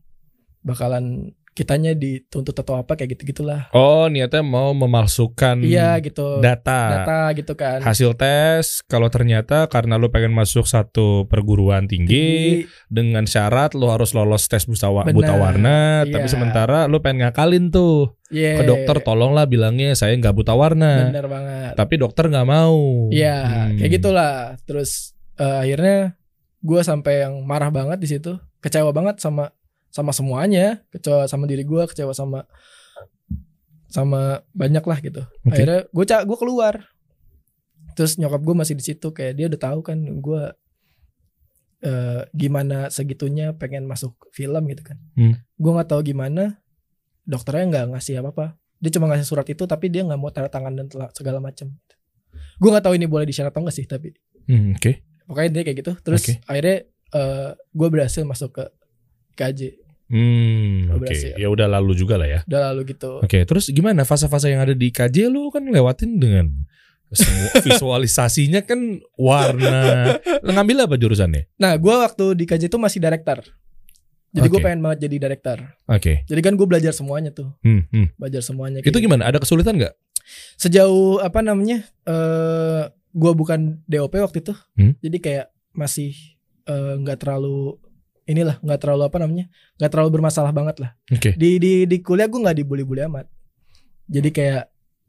bakalan kitanya dituntut atau apa kayak gitu gitulah Oh niatnya mau memalsukan iya gitu data. data gitu kan Hasil tes kalau ternyata karena lu pengen masuk satu perguruan tinggi Tinggi, dengan syarat lu harus lolos tes buta, Benar, buta warna, iya. tapi sementara lu pengen ngakalin tuh yeah, ke dokter tolonglah bilangnya saya nggak buta warna. bener banget Tapi dokter nggak mau. Iya, Hmm. kayak gitulah. Terus eh, akhirnya gue sampai yang marah banget di situ, kecewa banget sama sama semuanya, kecewa sama diri gue, kecewa sama sama banyak lah gitu. Oke. Akhirnya gue cak gue keluar. Terus nyokap gue masih di situ, kayak dia udah tahu kan gue eh, gimana segitunya pengen masuk film gitu kan. Hmm. Gue nggak tahu gimana, dokternya nggak ngasih apa apa. Dia cuma ngasih surat itu, tapi dia nggak mau tanda tangan dan segala macam. Gue nggak tahu ini boleh di-share atau enggak sih, tapi Hmm, Oke. Pokoknya dia kayak gitu terus Oke. akhirnya eh gue berhasil masuk ke KJ Hmm, oke. berhasil. Ya udah lalu juga lah ya. udah lalu gitu Oke, terus gimana fase-fase yang ada di KJ lu kan lewatin dengan semua <laughs> visualisasinya kan warna. Lu ngambil apa jurusannya? nah gue waktu di KJ itu masih director jadi gue Oke. pengen banget jadi director Oke. jadi kan gue belajar semuanya tuh Hmm, hmm. belajar semuanya Itu kayak- gimana? Ada kesulitan nggak? sejauh apa namanya eh gue bukan DOP waktu itu Hmm. jadi kayak masih eh, nggak terlalu inilah nggak terlalu apa namanya nggak terlalu bermasalah banget lah Oke. di di di kuliah gue nggak dibully-bully amat jadi kayak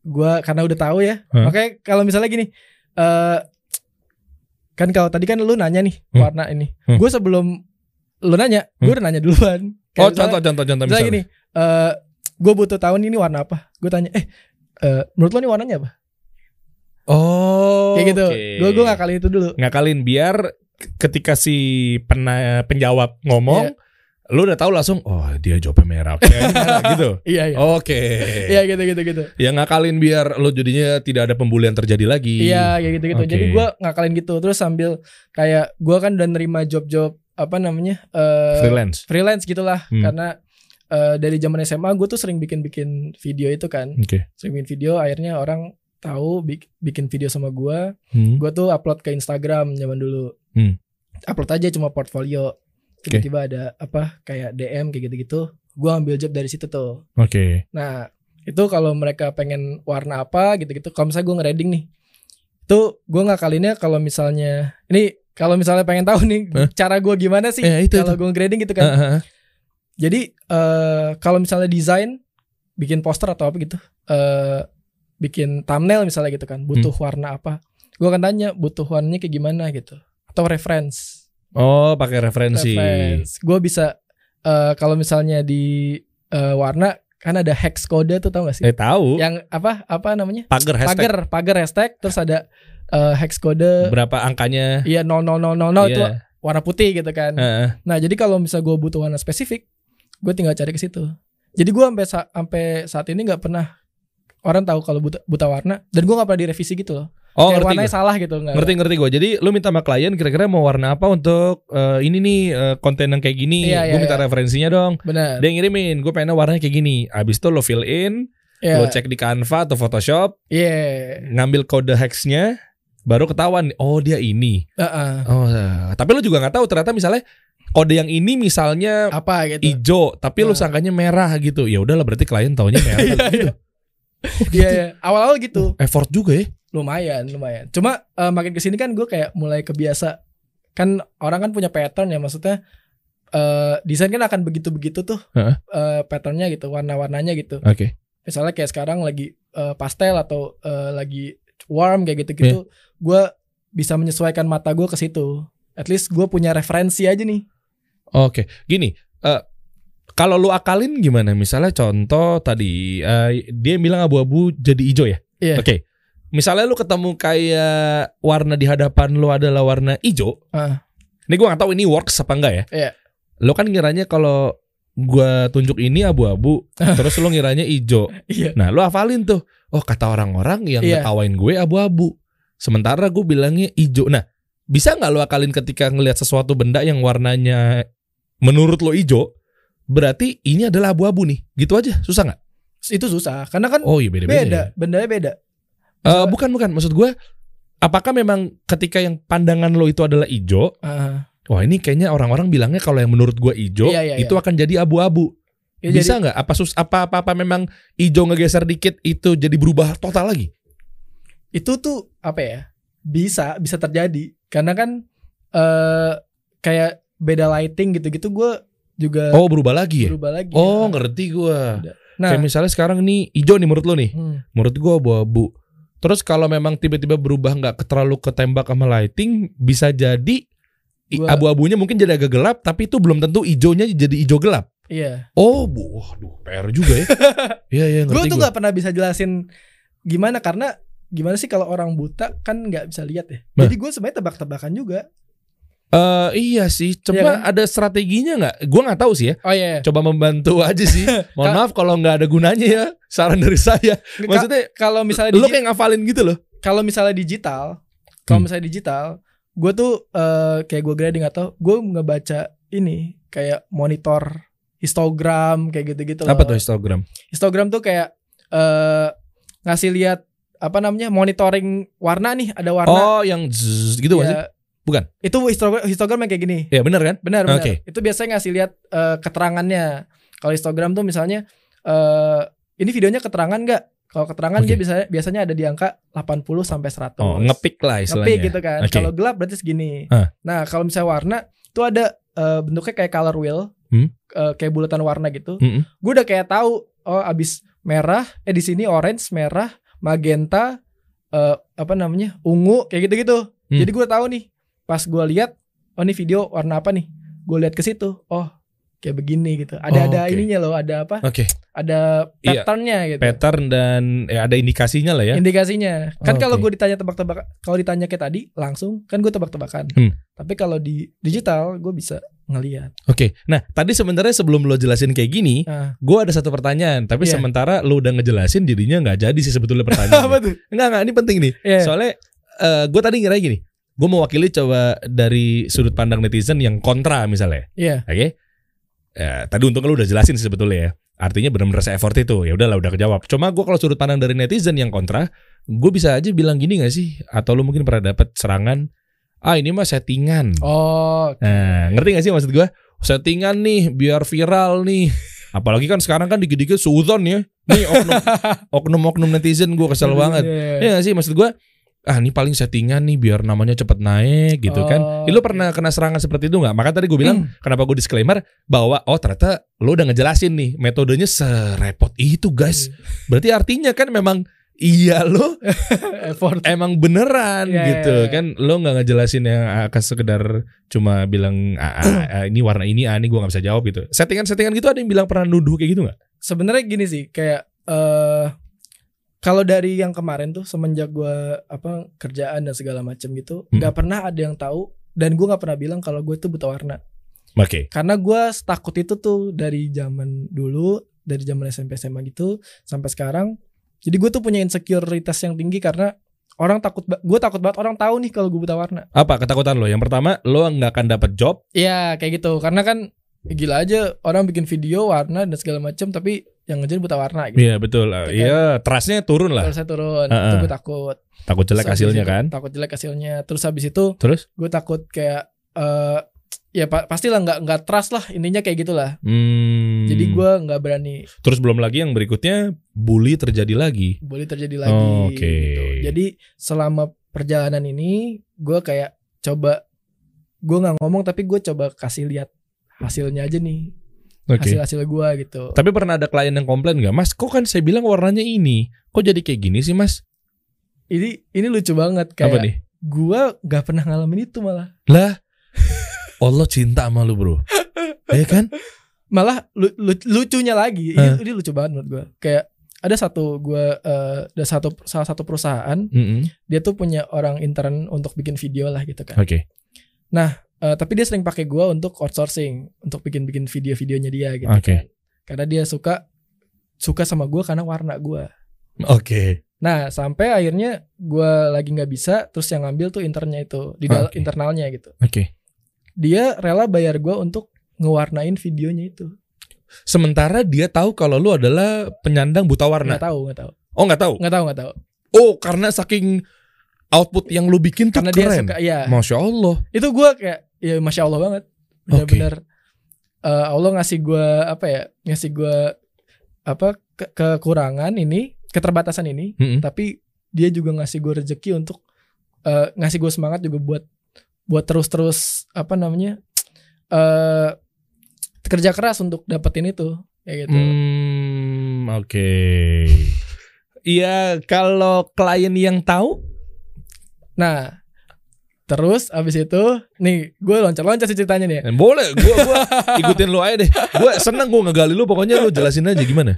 gue karena udah tahu ya Hah? makanya kalau misalnya gini eh kan kalau tadi kan lu nanya nih Hmm. warna ini Hmm. gue sebelum lu nanya gue Hmm. udah nanya duluan Kayak <laughs> Oh, misalnya- contoh contoh contoh misalnya misalnya. gini eh gue butuh tahu nih ini warna apa gue tanya eh eh, menurut lo nih warnanya apa Oh. kayak gitu oke. gue gue ngakalin itu dulu ngakalin biar ketika si pena, penjawab ngomong, lu udah tahu langsung, oh dia jawabnya merah, merah, <laughs> gitu. iya iya Oke. iya gitu gitu gitu Ya ngakalin biar lu jadinya tidak ada pembulian terjadi lagi. iya kayak gitu gitu Oke. jadi gue ngakalin gitu terus sambil kayak gue kan udah nerima job-job apa namanya eh Freelance. freelance gitulah Hmm. karena eh, dari zaman SMA gue tuh sering bikin-bikin video itu kan Oke. sering bikin video akhirnya orang tahu bik- bikin video sama gue Hmm. gue tuh upload ke Instagram zaman dulu Hmm. upload aja cuma portfolio tiba-tiba ada apa kayak DM kayak gitu-gitu gue ambil job dari situ tuh Oke. nah itu kalau mereka pengen warna apa gitu-gitu kalau misalnya gue ngereding nih itu gue ngakalinnya kalau misalnya ini kalau misalnya pengen tahu nih Hah? cara gue gimana sih Eh, kalau gue grading gitu kan ah, ah. jadi eh kalau misalnya desain bikin poster atau apa gitu eh bikin thumbnail misalnya gitu kan, butuh Hmm. warna apa. Gue akan tanya butuh warnanya kayak gimana gitu. Atau reference. Oh, pakai referensi. Reference. Gue bisa eh, kalau misalnya di eh, warna kan ada hex kode tuh tau gak sih? Eh tahu. Yang apa apa namanya? Pagar hashtag. Pagar, pagar hashtag terus ada eh, hex kode Berapa angkanya? iya 0000 itu Iya. warna putih gitu kan. Heeh. Nah, jadi kalau misal gue butuh warna spesifik, gue tinggal cari ke situ. Jadi gue sampai sa- sampai saat ini nggak pernah orang tahu kalau buta, buta warna dan gue nggak pernah direvisi gitu loh. Oh, Kayak ngerti warnanya gua. salah gitu nggak. Ngerti ngerti gue. Jadi lu minta sama klien kira-kira mau warna apa untuk eh, ini nih eh, konten yang kayak gini. Iya, gue iya, minta iya. referensinya dong. Benar. Dia ngirimin, gue pengen warnanya kayak gini. Abis itu lo fill in, Iya. lo cek di Canva atau Photoshop, Iya. ngambil kode hexnya, baru ketahuan. Oh dia ini. Heeh. Oh, eh, tapi lu juga nggak tahu ternyata misalnya kode yang ini misalnya Apa gitu? hijau, tapi lu Nah. sangkanya merah gitu. Ya udahlah berarti klien taunya merah. Iya, gitu. <laughs> iya. Iya. Awal-awal gitu. Effort juga ya. Lumayan, lumayan. Cuma eh, makin ke sini kan gue kayak mulai kebiasa. Kan orang kan punya pattern ya maksudnya. eh desain kan akan begitu-begitu tuh Heeh. eh, patternnya gitu, warna-warnanya gitu. Oke. misalnya kayak sekarang lagi eh, pastel atau eh, lagi warm kayak gitu-gitu, gue bisa menyesuaikan mata gue ke situ. At least gue punya referensi aja nih. Oke, gini. eh kalau lu akalin gimana? Misalnya contoh tadi eh, dia bilang abu-abu jadi hijau ya. Iya. Oke. Misalnya lu ketemu kayak warna di hadapan lu adalah warna hijau. Ah. Ini gua nggak tahu ini works apa enggak ya. Iya. Lu kan ngiranya kalau gua tunjuk ini abu-abu, terus lu ngiranya hijau. Iya. Nah, lu hafalin tuh. Oh, kata orang-orang yang Iya. ngetawain gue abu-abu. Sementara gue bilangnya hijau. Nah, bisa nggak lu akalin ketika ngelihat sesuatu benda yang warnanya menurut lo hijau, berarti ini adalah abu-abu nih. Gitu aja, susah nggak? Itu susah karena kan Oh iya beda-beda. beda, ya. bendanya beda. Eh, bukan bukan, maksud gue, apakah memang ketika yang pandangan lo itu adalah hijau, Ah. wah ini kayaknya orang-orang bilangnya kalau yang menurut gue hijau, Iya, iya, itu akan jadi abu-abu. Ya, Bisa nggak? Apa sus apa apa apa memang hijau ngegeser dikit itu jadi berubah total lagi? itu tuh apa ya? Bisa, bisa terjadi karena kan eh kayak beda lighting gitu-gitu gue juga Oh berubah lagi ya? berubah lagi. Oh Ah. ngerti gua. Nah, Kayak misalnya sekarang nih hijau nih menurut lo nih, hmm, menurut gua abu-abu. Terus kalau memang tiba-tiba berubah nggak terlalu ketembak sama lighting, bisa jadi Gua- abu-abunya mungkin jadi agak gelap, tapi itu belum tentu hijaunya jadi hijau gelap. iya. Oh, bu, waduh, PR juga ya. <laughs> Iya, iya, gue ngerti tuh gua. nggak pernah bisa jelasin gimana karena gimana sih kalau orang buta kan nggak bisa lihat ya. Nah. Jadi gue sebenarnya tebak-tebakan juga. Eh, iya sih, coba Iya kan? ada strateginya nggak? Gua nggak tahu sih ya. Oh iya. Coba membantu aja sih. <laughs> Mohon maaf kalau nggak ada gunanya ya. Saran dari saya. Maksudnya kalau misalnya lu kayak ngafalin gitu loh. kalau misalnya digital, kalau Hmm. misalnya digital, gue tuh eh, kayak gue grading atau gue ngebaca ini kayak monitor histogram kayak gitu-gitu loh. Apa tuh Instagram? Histogram tuh kayak eh ngasih lihat apa namanya monitoring warna nih ada warna. Oh, yang zzz gitu sih? Bukan. Itu histogram, histogram yang kayak gini. Ya benar kan? Benar benar. Oke. Itu biasanya ngasih lihat eh, keterangannya. Kalau histogram tuh misalnya eh ini videonya keterangan nggak? Kalau keterangan Oke. dia bisa biasanya ada di angka 80 sampai 100. Oh, ngepik lah istilahnya. Ngepick gitu kan. Oke. Kalau gelap berarti segini. Ah. Nah, kalau misalnya warna itu ada eh, bentuknya kayak color wheel. Hmm. Eh, kayak bulatan warna gitu. Mm-mm. Gue udah kayak tahu oh abis merah eh di sini orange, merah, magenta eh apa namanya? ungu kayak gitu-gitu. Hmm. Jadi gue tahu nih. Pas gue lihat oh ini video warna apa nih? Gue lihat ke situ. Oh, kayak begini gitu. Ada Oh, ada oke. ininya loh, ada apa? Oke. Ada Iya. patternnya gitu. Pattern dan ya ada indikasinya lah ya. Indikasinya. Kan Oke. kalau gue ditanya tebak-tebak, kalau ditanya kayak tadi langsung kan gue tebak-tebakan. Hmm. Tapi kalau di digital gue bisa ngelihat. Oke. Nah, tadi sebenarnya sebelum lo jelasin kayak gini, Nah, gue ada satu pertanyaan. Tapi Iya. sementara lo udah ngejelasin jadinya nggak jadi sih sebetulnya <laughs> tuh? Enggak, enggak, ini penting nih. Iya. Soalnya gue tadi ngira gini. Gue mewakili coba dari sudut pandang netizen yang kontra misalnya. Iya. Oke. Ya, tadi untung lu udah jelasin sih sebetulnya ya. Artinya benar-benar se-effort itu. Ya udahlah udah kejawab. Cuma gue kalau sudut pandang dari netizen yang kontra, gue bisa aja bilang gini gak sih? Atau lu mungkin pernah dapat serangan, ah ini mah settingan. Oh, Nah, ngerti gak sih maksud gue? Settingan nih, biar viral nih. Apalagi kan sekarang kan dikit-dikit suudon ya. Nih oknum, <laughs> oknum-oknum netizen gue kesel banget. Iya. Iya gak sih maksud gue? Ah ini paling settingan nih biar namanya cepet naik gitu kan. Oh, Ih, lu pernah kena serangan seperti itu nggak? Maka tadi gue bilang kenapa gue disclaimer? Bahwa oh ternyata lu udah ngejelasin nih metodenya serepot itu guys. Berarti artinya kan memang iya lo <laughs> effort. emang beneran Iya, gitu iya, iya. kan. Lo nggak ngejelasin yang akan sekedar cuma bilang ah, ah, ah, ini warna ini ah ini gue nggak bisa jawab gitu. Settingan-settingan gitu ada yang bilang pernah nuduh kayak gitu nggak? Sebenarnya gini sih kayak eh kalau dari yang kemarin tuh semenjak gua apa kerjaan dan segala macam gitu Hmm. nggak pernah ada yang tahu dan gua nggak pernah bilang kalau gue tuh buta warna. Oke. Karena gua takut itu tuh dari zaman dulu dari zaman SMP SMA gitu sampai sekarang. Jadi gue tuh punya insekuritas yang tinggi karena orang takut gue takut banget orang tahu nih kalau gue buta warna. Apa ketakutan lo? Yang pertama lo nggak akan dapat job. Iya kayak gitu. Karena kan gila aja orang bikin video warna dan segala macam tapi yang ngejar buta warna gitu. Iya betul Kan? Iya trustnya turun lah Terus saya turun, Heeh. itu gue takut. takut jelek Terus hasilnya itu kan Takut jelek hasilnya. Terus habis itu terus gue takut kayak eh ya pa pastilah nggak nggak trust lah intinya kayak gitulah. hmm, Jadi gue nggak berani terus belum lagi yang berikutnya bully terjadi lagi boleh terjadi lagi. Oh, oke. gitu. Jadi selama perjalanan ini gue kayak coba gue nggak ngomong tapi gue coba kasih lihat hasilnya aja nih oke. hasil hasil gue gitu. tapi pernah ada klien yang komplain nggak? Mas kok kan saya bilang warnanya ini. Kok jadi kayak gini sih mas? Ini ini lucu banget apa kayak nih? gue nggak pernah ngalamin itu malah. lah Allah cinta sama lu bro. Ya kan? Malah lu- lu- lucunya lagi. Ini, Hah? ini lucu banget menurut gue kayak ada satu gue eh, ada satu salah satu perusahaan Mm-mm. dia tuh punya orang intern untuk bikin video lah gitu kan. Oke Eh, tapi dia sering pakai gue untuk outsourcing untuk bikin bikin video-videonya dia gitu. Oke. kan. karena dia suka suka sama gue karena warna gue oke. Nah sampai akhirnya gue lagi nggak bisa terus yang ngambil tuh internnya itu di dalam Oke. internalnya gitu. Oke. Dia rela bayar gue untuk ngewarnain videonya itu. Sementara dia tahu kalau lu adalah penyandang buta warna. Nggak tahu nggak tahu. Oh nggak tahu? Nggak tahu nggak tahu. Oh karena saking output yang lu bikin tuh karena dia keren. suka ya masya Allah. Itu gue kayak ya masya allah banget benar-benar eh, Allah ngasih gue apa ya ngasih gue apa ke- kekurangan ini keterbatasan ini Mm-mm. tapi dia juga ngasih gue rezeki untuk eh, ngasih gue semangat juga buat buat terus-terus apa namanya eh kerja keras untuk dapetin itu kayak gitu Hmm, oke. Iya, kalau klien yang tahu, nah terus abis itu nih gue loncat-loncat sih ceritanya nih ya. eh, boleh, gua <laughs> ikutin lu aja deh. Gua seneng gua ngegali lu, pokoknya lu jelasin aja gimana.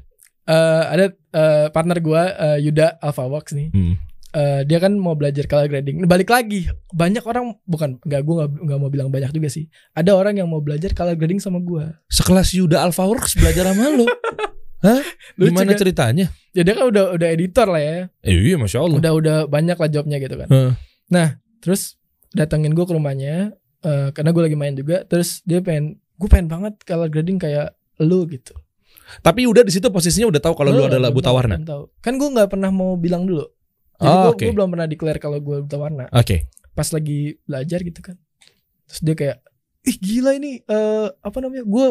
Eh, ada eh, partner gue eh, Yuda Alphaworks nih Hmm. Eh, dia kan mau belajar color grading. Balik lagi, banyak orang bukan nggak gue nggak nggak mau bilang banyak juga sih. Ada orang yang mau belajar color grading sama gue. Sekelas Yuda Alfaworks belajar sama lu. <laughs> Hah? Lucu Gimana kan? ceritanya? Ya dia kan udah udah editor lah ya. Eh, iya, masya Allah. Udah udah banyak lah jobnya gitu kan. Heeh. Terus datengin gue ke rumahnya eh, karena gue lagi main juga. Terus dia pengen, gue pengen banget color grading kayak lu gitu. Tapi udah di situ posisinya udah tahu kalau lu adalah buta warna. tahu. Kan gue nggak pernah mau bilang dulu. Jadi Oh, gue oke. belum pernah declare kalau gue buta warna. Oke. pas lagi belajar gitu kan terus dia kayak ih gila ini eh apa namanya gue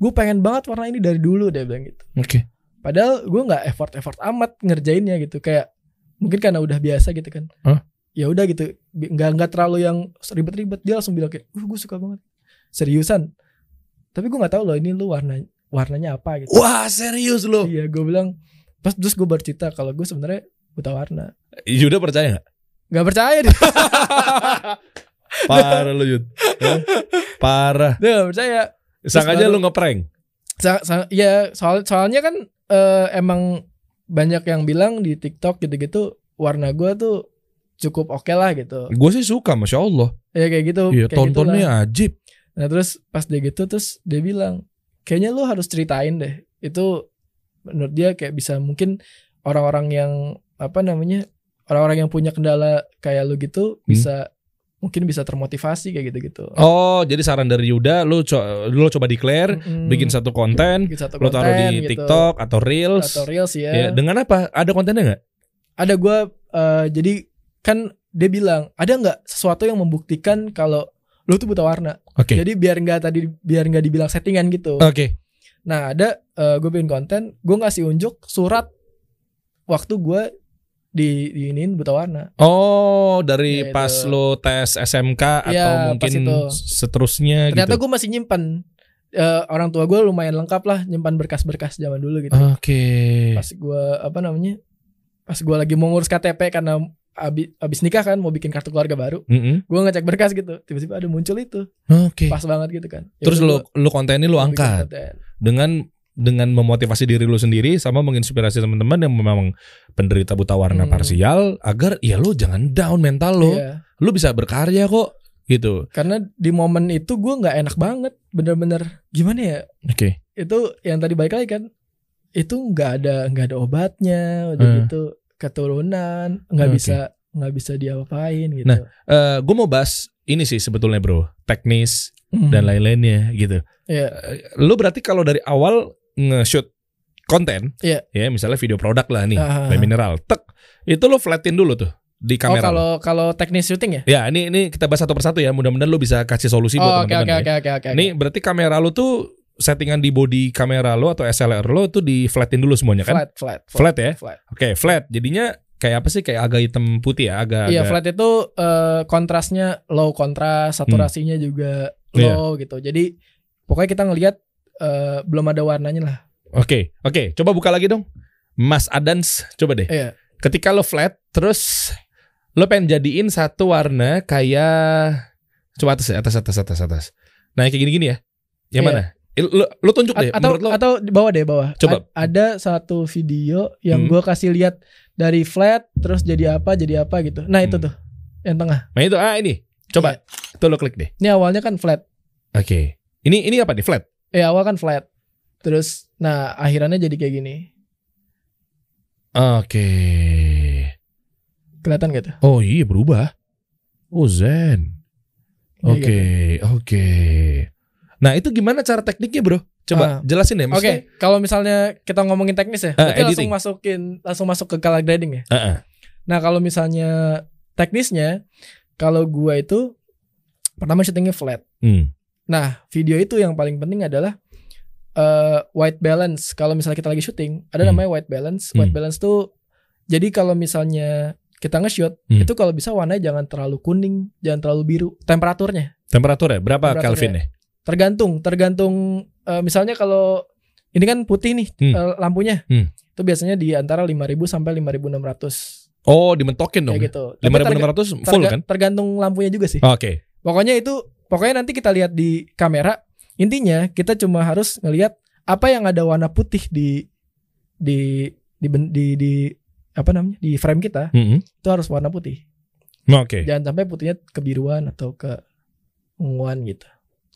gue pengen banget warna ini dari dulu dia bilang gitu Oke. padahal gue nggak effort effort amat ngerjainnya gitu kayak mungkin karena udah biasa gitu kan Hah? Ya udah gitu nggak nggak terlalu yang ribet-ribet dia langsung bilang kayak uh gue suka banget seriusan tapi gue nggak tahu loh ini lu warna warnanya apa gitu Wah, serius lu. iya gue bilang pas terus gue bercerita kalau gue sebenarnya buta warna Yuda percaya gak? nggak percaya dia <laughs> Parah lu, Yud. Hah? Parah. dia nggak percaya Sangkanya lu ngeprank. Sa- sa- ya soal soalnya kan eh, emang banyak yang bilang di TikTok gitu-gitu warna gua tuh cukup oke lah gitu Gue sih suka, masya Allah. ya kayak gitu Iya, kayak tontonnya ajib. nah terus pas dia gitu terus dia bilang kayaknya lu harus ceritain deh itu menurut dia kayak bisa mungkin orang-orang yang apa namanya orang-orang yang punya kendala kayak lu gitu bisa mungkin bisa termotivasi kayak gitu-gitu Oh, jadi saran dari Yuda, lu, co- lu coba declare, Mm-mm. bikin satu konten, Bikin satu lu taruh konten di gitu. TikTok atau Reels. atau reels ya Ya, dengan apa? Ada kontennya nggak? ada gua eh, jadi kan dia bilang ada nggak sesuatu yang membuktikan kalau lu tuh buta warna Oke. jadi biar nggak tadi biar nggak dibilang settingan gitu Oke. nah ada gue bikin konten gue ngasih unjuk surat waktu gua di diinin buta warna Oh, dari Ya, pas itu. lu tes SMK atau Iya, pas mungkin itu. seterusnya ternyata gitu. gue masih nyimpan Eh, orang tua gue lumayan lengkap lah nyimpan berkas-berkas zaman dulu gitu Oke. pas gue apa namanya pas gue lagi mau ngurus KTP karena abis, abis nikah kan mau bikin kartu keluarga baru Mm-mm. gue ngecek berkas gitu tiba-tiba ada muncul itu Oke. pas banget gitu kan Ya Terus lu lu kontennya lu angkat dengan dengan memotivasi diri lu sendiri sama menginspirasi teman-teman yang memang penderita buta warna Hmm. parsial agar ya lu jangan down mental lu. Iya. Lu bisa berkarya kok gitu. karena di momen itu gue nggak enak banget bener-bener gimana ya Oke. itu yang tadi balik lagi kan itu nggak ada nggak ada obatnya udah Hmm. gitu keturunan nggak Oke. bisa nggak bisa diapa-apain gitu Nah, Eh gue mau bahas ini sih sebetulnya bro, teknis Hmm. dan lain-lainnya gitu. Iya. Eh, Lu berarti kalau dari awal nge-shoot konten, Iya. ya misalnya video produk lah nih, Ah. by mineral, tek, itu lu flatin dulu tuh di oh kamera. lu. kalau kalau teknis syuting ya Ya ini ini kita bahas satu persatu ya. Mudah-mudahan lu bisa kasih solusi buat oh oke teman-teman. oke ya. oke oke oke Ini berarti kamera lu tuh settingan di body kamera lu atau SLR lu tuh di flatin dulu semuanya kan? flat flat Flat ya? flat Oke, flat. Jadinya kayak apa sih? Kayak agak hitam putih ya, agak iya agak- flat itu eh, kontrasnya low kontras saturasinya juga Hmm. Iya. low gitu jadi pokoknya kita ngelihat eh, belum ada warnanya lah Oke, oke. Coba buka lagi dong. Mas Adans, coba deh. iya Ketika lo flat, terus lo pengen jadiin satu warna kayak coba atas ya, atas atas atas atas. Nah, kayak gini-gini ya. Yang Iya. mana? Eh, Lo, lo tunjuk A- deh. atau Menurut lo, atau di bawah deh bawah Coba. A- ada satu video yang Hmm. gua kasih lihat dari flat terus jadi apa jadi apa gitu nah itu Hmm. tuh yang tengah nah itu ah ini. Coba. Iya. Tuh lo klik deh. ini awalnya kan flat Oke. Ini ini apa nih? Flat. eh awal kan flat terus nah akhirannya jadi kayak gini Oke. kelihatan gitu Oh iya berubah. Oh zen. Iya, Oke, oke. Nah itu gimana cara tekniknya bro? Coba Ah. jelasin deh. Oke, Maksudnya, kalau misalnya kita ngomongin teknis ya, berarti langsung masukin langsung masuk ke color grading ya. Ah, ah. Nah, kalau misalnya teknisnya, kalau gua itu pertama syutingnya flat. Hmm. Nah, video itu yang paling penting adalah eh, white balance. Kalau misalnya kita lagi syuting, ada Hmm. namanya white balance. White Hmm. balance tuh jadi kalau misalnya kita nge-shoot, Hmm. itu kalau bisa warnanya jangan terlalu kuning, jangan terlalu biru. Temperaturnya Temperaturnya berapa. Kelvin ya? Tergantung, tergantung eh, misalnya kalau ini kan putih nih Hmm. eh, lampunya. Hmm. Itu biasanya di antara 5000 sampai 5600 Oh dimentokin dong. kayak gitu. Tapi Lima ribu terga- enam ratus full terga- kan? Tergantung lampunya juga sih. Oke. Pokoknya itu pokoknya nanti kita lihat di kamera. Intinya kita cuma harus ngelihat apa yang ada warna putih di di di ben- di, di apa namanya di frame kita Mm-mm. itu harus warna putih. Oke. Jangan sampai putihnya kebiruan atau ke unguan gitu.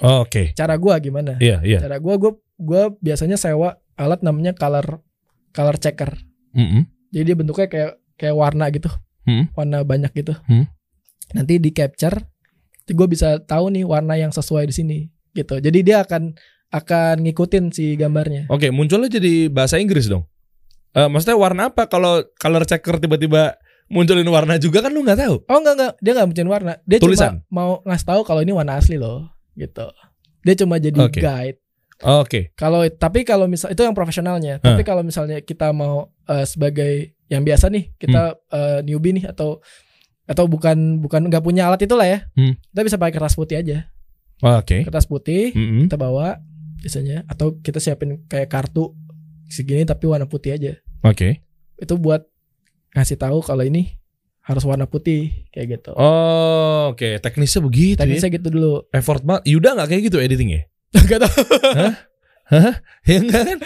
Oke. Cara gua gimana? Iya iya. Cara gua gua gua biasanya sewa alat namanya color color checker. Mm-mm. Jadi dia bentuknya kayak kayak warna gitu. Hmm. Warna banyak gitu. Hmm. Nanti di capture gue bisa tahu nih warna yang sesuai di sini gitu. Jadi dia akan akan ngikutin si gambarnya. Oke, munculnya jadi bahasa Inggris dong. Eh maksudnya warna apa? Kalau color checker tiba-tiba munculin warna juga kan lu nggak tahu. Oh enggak enggak, dia enggak munculin warna. Dia Tulisan? cuma mau ngasih tahu kalau ini warna asli loh, gitu. Dia cuma jadi Oke. guide. Oke. Kalau tapi kalau misal itu yang profesionalnya. Tapi kalau misalnya kita mau eh, sebagai yang biasa nih, kita eh, newbie nih atau atau bukan bukan nggak punya alat itulah ya. Hmm. Kita bisa pakai kertas putih aja. Oke. Kertas putih Mm-mm. kita bawa biasanya atau kita siapin kayak kartu segini tapi warna putih aja. Oke. Itu buat ngasih tahu kalau ini harus warna putih kayak gitu. Oh, oke. Teknisnya begitu ya. Teknisnya gitu dulu. Effort banget. Yuda nggak kayak gitu editingnya? <laughs> Gak tau. Ya enggak kan?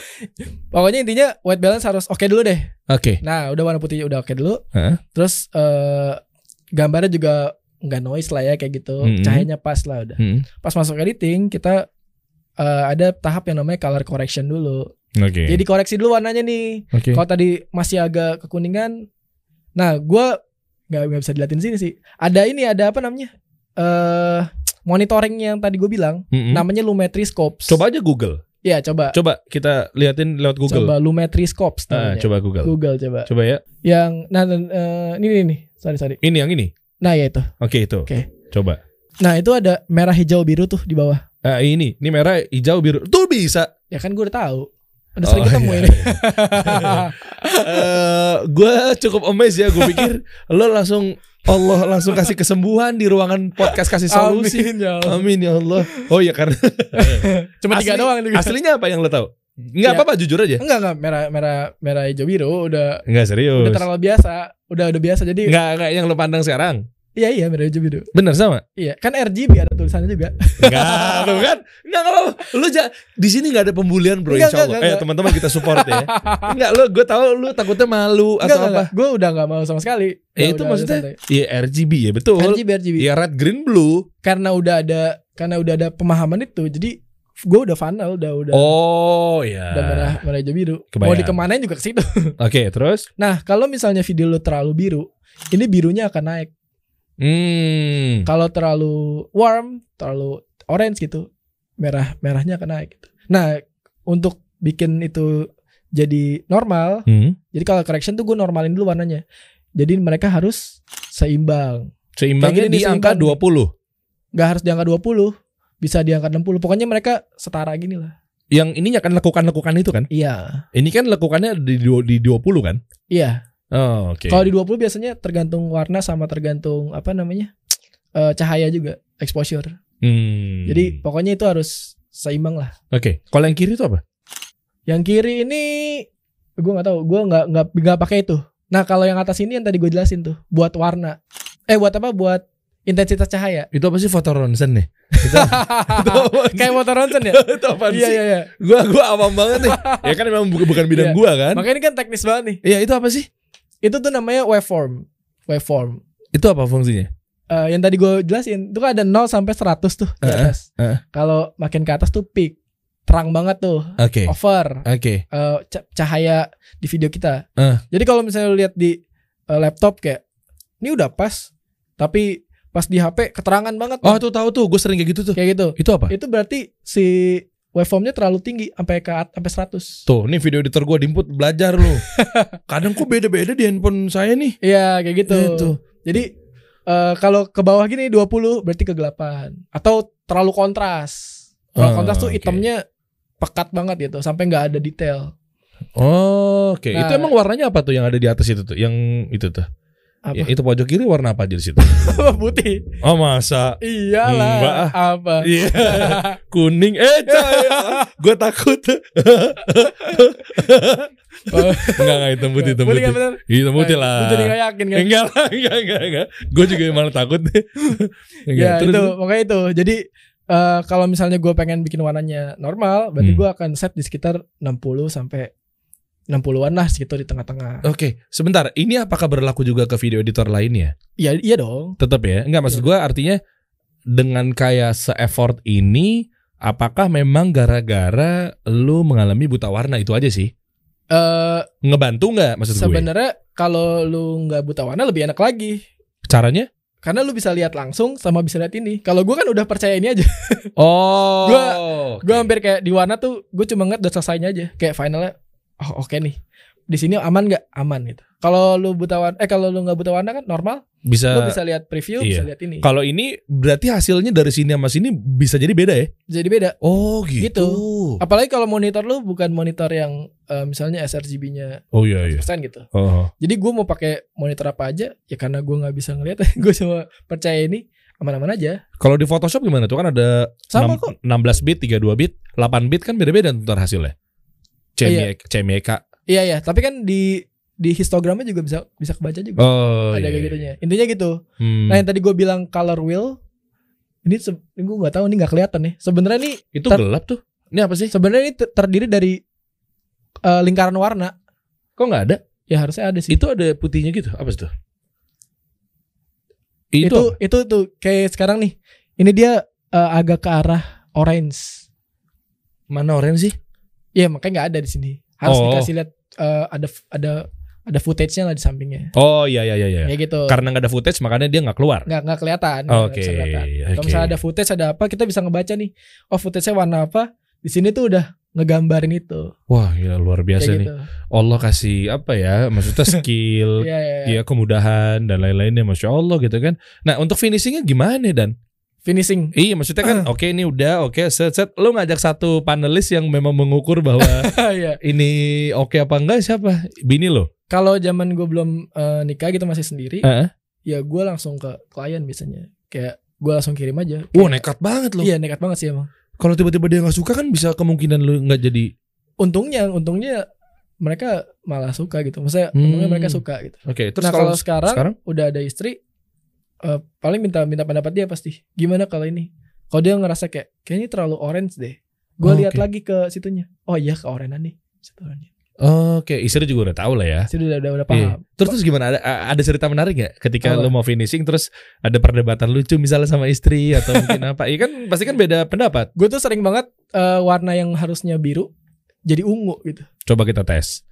Pokoknya intinya white balance harus oke dulu deh. Oke. Nah, udah warna putihnya udah oke dulu. Hah? Terus eh gambarnya juga nggak noise lah ya kayak gitu. Mm-mm. Cahayanya pas lah udah. Mm. Pas masuk editing kita eh, ada tahap yang namanya color correction dulu. Oke. Jadi koreksi dulu warnanya nih. Oke. Kalau tadi masih agak kekuningan, nah gua nggak nggak bisa diliatin sini sih. Ada ini ada apa namanya? Eh monitoring yang tadi gue bilang, Mm-mm. namanya Lumetri Scopes. Coba aja Google. Ya coba. Coba kita liatin lewat Google. Coba Lumetri Scopes. Ah, coba Google. Google coba. Coba ya. Yang nah dan, eh, ini nih. Sorry sorry. Ini yang ini. Nah ya itu. Oke itu. Oke. Coba. Nah itu ada merah hijau biru tuh di bawah. Ah, ini, ini merah, hijau, biru. Tuh bisa. Ya kan gue udah tahu. Udah sering Oh, ketemu iya, ini. <laughs> Eh, gue cukup amazed ya. Gue pikir lo langsung Allah langsung kasih kesembuhan di ruangan podcast kasih solusi. Amin ya Allah. Amin ya Allah. Oh iya karena <laughs> Cuma tiga Asli- doang nih. aslinya apa yang lo tahu? Nggak Ya. apa-apa jujur aja. Enggak enggak merah merah merah hijau biru udah Nggak serius. udah terlalu biasa, udah udah biasa. Jadi Nggak nggak yang lo pandang sekarang. Iya iya merah hijau biru. Bener sama? Iya, kan RGB ada tulisannya juga. Enggak, tuh kan? Enggak enggak apa-apa. Lu ja, di sini enggak ada pembulian, Bro, Enggak, insya Allah. enggak, Eh, enggak. teman-teman kita support ya. <laughs> Enggak, lu gue tahu lu takutnya malu atau apa. Gue udah nggak mau sama sekali. Eh, itu udah- maksudnya. Iya RGB ya, betul. RGB RGB. Iya red green blue. Karena udah ada karena udah ada pemahaman itu, jadi gue udah final, udah udah Oh, iya. udah merah merah hijau biru. Kebayang. Mau dikemanain juga ke situ. Oke, terus? Nah, kalau misalnya video lu terlalu biru, ini birunya akan naik. Hmm. Kalau terlalu warm, terlalu orange gitu, merah merahnya akan naik. Gitu. Nah, untuk bikin itu jadi normal, Hmm. jadi kalau correction tuh gue normalin dulu warnanya. Jadi mereka harus seimbang. Seimbangnya Kayak gini di angka seimbang nih. 20. Nggak harus di angka 20, bisa di angka 60. Pokoknya mereka setara gini lah. Yang ininya kan lekukan-lekukan itu kan? Iya. Ini kan lekukannya di du- di 20 kan? Iya. Oh, oke. Kalau di 20 biasanya tergantung warna sama tergantung apa namanya? <tsk> eh, cahaya juga, exposure. Hmm. Jadi pokoknya itu harus seimbang lah. Oke, kalau yang kiri itu apa? Yang kiri ini gue nggak tahu, gue nggak nggak nggak pakai itu. Nah kalau yang atas ini yang tadi gue jelasin tuh, buat warna. Eh buat apa? Buat intensitas cahaya. Itu apa sih foto ronsen nih? <laughs> Itu, itu? Kayak motor ronsen ya? <laughs> itu apa iya sih? iya iya. Gua gua awam banget nih. ya kan memang bukan, bukan bidang Iya. gua kan. Makanya ini kan teknis banget nih. Iya, itu apa sih? Itu tuh namanya waveform. Waveform. Itu apa fungsinya? Eh, yang tadi gue jelasin itu kan ada 0 sampai 100 tuh di Heeh, atas. heeh. Kalau makin ke atas tuh peak. Terang banget tuh. Oke. Over. Oke. eh, ca- cahaya di video kita. Eh. Jadi kalau misalnya lu lihat di eh, laptop kayak ini udah pas, tapi pas di HP keterangan banget. Oh, tuh tahu tuh, gue sering kayak gitu tuh. kayak gitu. Itu apa? Itu berarti si waveformnya terlalu tinggi sampai ke sampai 100. Tuh, nih video editor gua diinput belajar lu. <laughs> Kadang kok beda-beda di handphone saya nih. Iya, kayak gitu. Itu. Jadi eh, kalau ke bawah gini 20 berarti kegelapan atau terlalu kontras. Kalau Oh, kontras tuh oke. hitamnya pekat banget gitu sampai nggak ada detail. Oh, oke. Nah. itu emang warnanya apa tuh yang ada di atas itu tuh? Yang itu tuh. Apa? Ya, itu pojok kiri warna apa aja di situ? <laughs> Putih. Oh, masa? Iyalah. Enggak ah. Apa? <laughs> Iya. Kuning eh <laughs> cahaya. gue takut. Oh. enggak enggak hitam putih hitam Putih putih. kan bener? Hitam putih lah. Lu jadi gak yakin kan? Enggak lah, enggak enggak enggak. Gue juga malah takut deh. Enggak, Ya terus- itu pokoknya itu. Jadi eh, kalau misalnya gue pengen bikin warnanya normal, berarti Hmm. gue akan set di sekitar 60 sampai 60-an lah segitu di tengah-tengah. Oke, sebentar. Ini apakah berlaku juga ke video editor lainnya? Iya iya dong. Tetap ya? Enggak maksud Iya. gue artinya dengan kayak se-effort ini apakah memang gara-gara lu mengalami buta warna itu aja sih? Eh Ngebantu nggak maksud gue? sebenarnya kalau lu nggak buta warna lebih enak lagi. Caranya? Karena lu bisa lihat langsung sama bisa lihat ini. Kalau gue kan udah percaya ini aja. Oh. <laughs> Gua- oke. Gue hampir kayak di warna tuh gue cuma ngeliat udah selesainya aja. Kayak finalnya oh oke nih. Di sini aman nggak? Aman gitu. Kalau lu buta warna eh kalau lu nggak buta warna kan normal, bisa lu bisa lihat preview, iya. bisa lihat ini. Kalau ini berarti hasilnya dari sini sama sini bisa jadi beda ya? Jadi beda. Oh gitu. Gitu. Apalagi kalau monitor lu bukan monitor yang eh, misalnya sRGB-nya Oh iya iya. 100% gitu. Oh. Jadi gue mau pakai monitor apa aja ya karena gue nggak bisa ngeliat, <laughs> gue cuma percaya ini aman-aman aja. Kalau di Photoshop gimana tuh kan ada Sama enam- kok. 16 bit, 32 bit, 8 bit kan beda-beda ntar hasilnya. CMYK, CMYK. Iya ya, tapi kan di di histogramnya juga bisa bisa kebaca juga. Oh ada iya. kayak gitunya. Intinya gitu. Hmm. Nah yang tadi gue bilang color wheel ini ini gue nggak tahu ini nggak kelihatan nih. Sebenarnya nih itu gelap tuh. Ini apa sih? sebenarnya ini ter- terdiri dari eh, lingkaran warna. Kok nggak ada? Ya harusnya ada sih. Itu ada putihnya gitu. Apa sih itu? Itu Itu, itu tuh kayak sekarang nih. Ini dia eh, agak ke arah orange. mana orange sih? Iya makanya nggak ada di sini. Harus Oh. dikasih lihat eh, ada ada ada footage-nya lah di sampingnya. Oh iya iya iya iya. Kayak gitu. Karena nggak ada footage makanya dia nggak keluar. nggak nggak kelihatan. Oke, bisa kelihatan. Kalau misalnya ada footage ada apa kita bisa ngebaca nih. Oh footage-nya warna apa? Di sini tuh udah ngegambarin itu. Wah, ya luar biasa Kayak nih. gitu. Allah kasih apa ya? Maksudnya <laughs> skill, Iya iya. iya. ya kemudahan dan lain-lainnya, masya Allah gitu kan. Nah untuk finishingnya gimana dan? Finishing. Iya maksudnya kan, oke ini udah, oke set set. Lu ngajak satu panelis yang memang mengukur bahwa <laughs> Iya. ini oke apa enggak siapa? Bini lo? Kalau zaman gue belum eh, nikah gitu masih sendiri, Heeh. ya gue langsung ke klien biasanya. Kayak gue langsung kirim aja. Wah Kayak- nekat banget loh. Iya nekat banget sih emang. Kalau tiba-tiba dia nggak suka kan bisa kemungkinan lu nggak jadi untungnya untungnya mereka malah suka gitu maksudnya Hmm. untungnya mereka suka gitu Oke, terus nah kalau kalau sekarang, sekarang? udah ada istri eh, paling minta minta pendapat dia pasti gimana kalau ini kalau dia ngerasa kayak kayaknya terlalu orange deh gue Oh, lihat oke. lagi ke situnya oh iya ke orange nih Situnya. Oke, istri juga udah tahu lah ya. Istri udah udah, udah Iya. paham Terus terus gimana? Ada ada cerita menarik gak ketika Apa? lo mau finishing terus ada perdebatan lucu misalnya sama istri atau mungkin apa? Iya kan pasti kan beda pendapat. gue tuh sering banget eh, warna yang harusnya biru jadi ungu gitu Coba kita tes.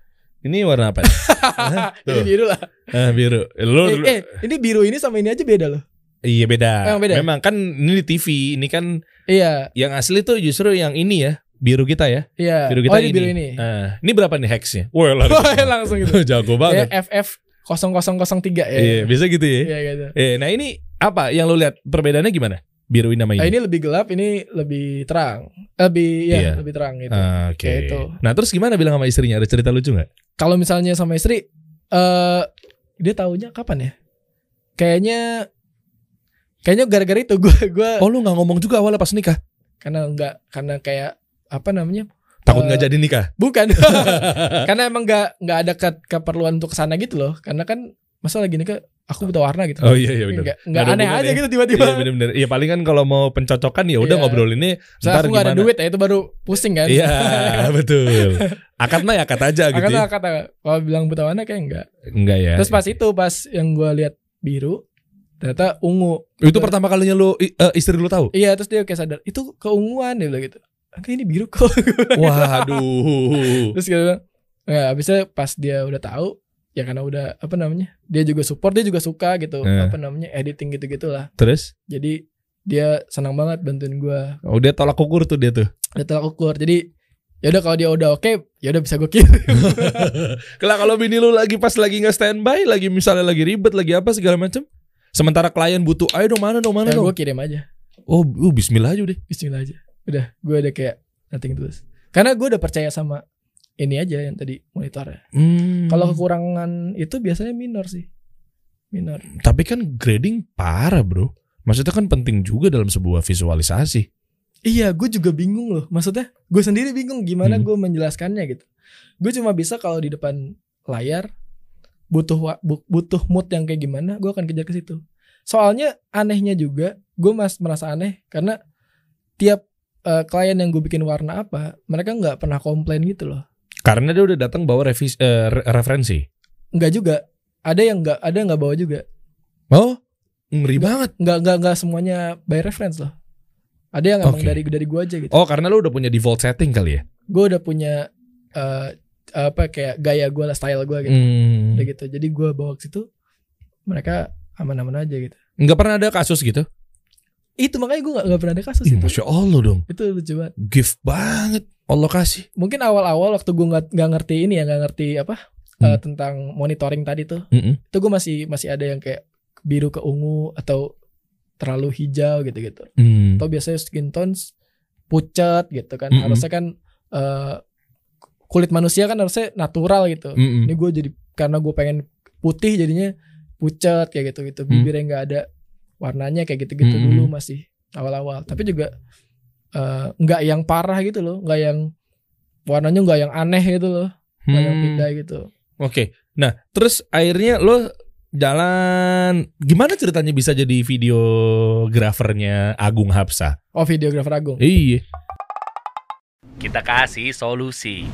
Ini warna apa? <laughs> Hah? ini biru lah Ah, biru. Lo eh, eh, ini biru ini sama ini aja beda loh iya beda. Emang beda? Memang kan ini di TV, ini kan iya yang asli tuh justru yang ini ya, biru kita ya. iya Biru kita oh ini biru ini Ah, ini berapa nih hexnya? Wah, lah. <laughs> langsung gitu <laughs> Jago ya, banget. FF 0003 ya Iya, bisa gitu ya. iya gitu Eh, nah ini apa yang lo lihat perbedaannya gimana? Biru ini sama Nah, ini. ini lebih gelap, ini lebih terang. Lebih ya, Iya. lebih terang gitu. Ah, Oke. Kayak itu. Nah terus gimana bilang sama istrinya? Ada cerita lucu nggak? Kalau misalnya sama istri eh dia taunya kapan ya? Kayaknya kayaknya gara-gara itu gue gua Oh lu nggak ngomong juga awalnya pas nikah? karena enggak karena kayak apa namanya? Takut Eh, nggak jadi nikah? Bukan. <laughs> karena emang nggak nggak ada ke- keperluan untuk ke sana gitu loh. Karena kan masa lagi nikah aku buta warna gitu. Oh iya iya benar. Enggak, enggak aneh aja ya. gitu tiba-tiba. Iya benar-benar. Iya paling kan kalau mau pencocokan ya udah Iya. ngobrolinnya Misalnya ntar aku nggak ada gimana. duit ya itu baru pusing kan. Iya <laughs> betul. Akad mah ya akad aja gitu. Karena Ya. kata kalau bilang buta warna kayak enggak. Enggak ya. Terus pas itu pas yang gue lihat biru ternyata ungu. itu pertama kalinya lu eh, istri lu tahu? Iya terus dia kayak sadar itu keunguan dia bilang gitu. Angka ini biru kok. <laughs> Waduh. terus bilang, ya abisnya pas dia udah tahu ya karena udah apa namanya dia juga support dia juga suka gitu Eh. apa namanya editing gitu gitulah Terus jadi dia senang banget bantuin gue oh, dia tolak ukur tuh dia tuh. udah tolak ukur jadi ya udah kalau dia udah oke ya udah bisa gue kirim <laughs> Kalau kalau bini lu lagi pas lagi nggak standby, lagi misalnya lagi ribet, lagi apa segala macam. Sementara klien butuh, ayo dong mana dong mana ya dong. gue kirim aja Oh, uh, Bismillah aja deh. Bismillah aja udah gue udah kayak nothing terus karena gue udah percaya sama ini aja yang tadi monitornya Hmm. kalau kekurangan itu biasanya minor sih minor Tapi kan grading parah bro. Maksudnya kan penting juga dalam sebuah visualisasi. Iya, gue juga bingung loh. Maksudnya, gue sendiri bingung gimana Hmm. gue menjelaskannya gitu. Gue cuma bisa kalau di depan layar butuh butuh mood yang kayak gimana, gue akan kejar ke situ. Soalnya anehnya juga, gue mas merasa aneh karena tiap eh, klien yang gue bikin warna apa, mereka nggak pernah komplain gitu loh. Karena dia udah datang bawa revis, re- referensi. Nggak juga. Ada yang nggak, ada yang nggak bawa juga. Oh, ngeri banget. Nggak nggak nggak semuanya by reference loh. Ada yang emang Oke. dari dari gue aja gitu. Oh, karena lu udah punya default setting kali ya? Gue udah punya eh, apa kayak gaya gue lah, style gue gitu. Hmm. udah gitu jadi gue bawa ke situ mereka aman-aman aja gitu Nggak pernah ada kasus gitu? itu makanya gue gak, pernah ada kasus Ih, itu Masya Allah dong. itu lucu banget Gift banget. Allah kasih. mungkin awal-awal waktu gue nggak nggak ngerti ini ya nggak ngerti apa Hmm. eh, tentang monitoring tadi tuh Mm-mm. itu gue masih masih ada yang kayak biru ke ungu atau terlalu hijau gitu gitu Hmm. atau biasanya skin tones pucat gitu kan Mm-mm. harusnya kan eh, kulit manusia kan harusnya natural gitu Mm-mm. ini gue jadi karena gue pengen putih jadinya pucat kayak gitu gitu Hmm. bibirnya nggak ada warnanya kayak gitu gitu Hmm. dulu masih awal-awal tapi juga eh, nggak yang parah gitu loh nggak yang warnanya nggak yang aneh gitu loh nggak yang Hmm. pindah gitu Oke. Nah, terus akhirnya lo jalan gimana ceritanya bisa jadi videografernya Agung Hapsa? oh videografer agung Iya. Kita kasih solusi.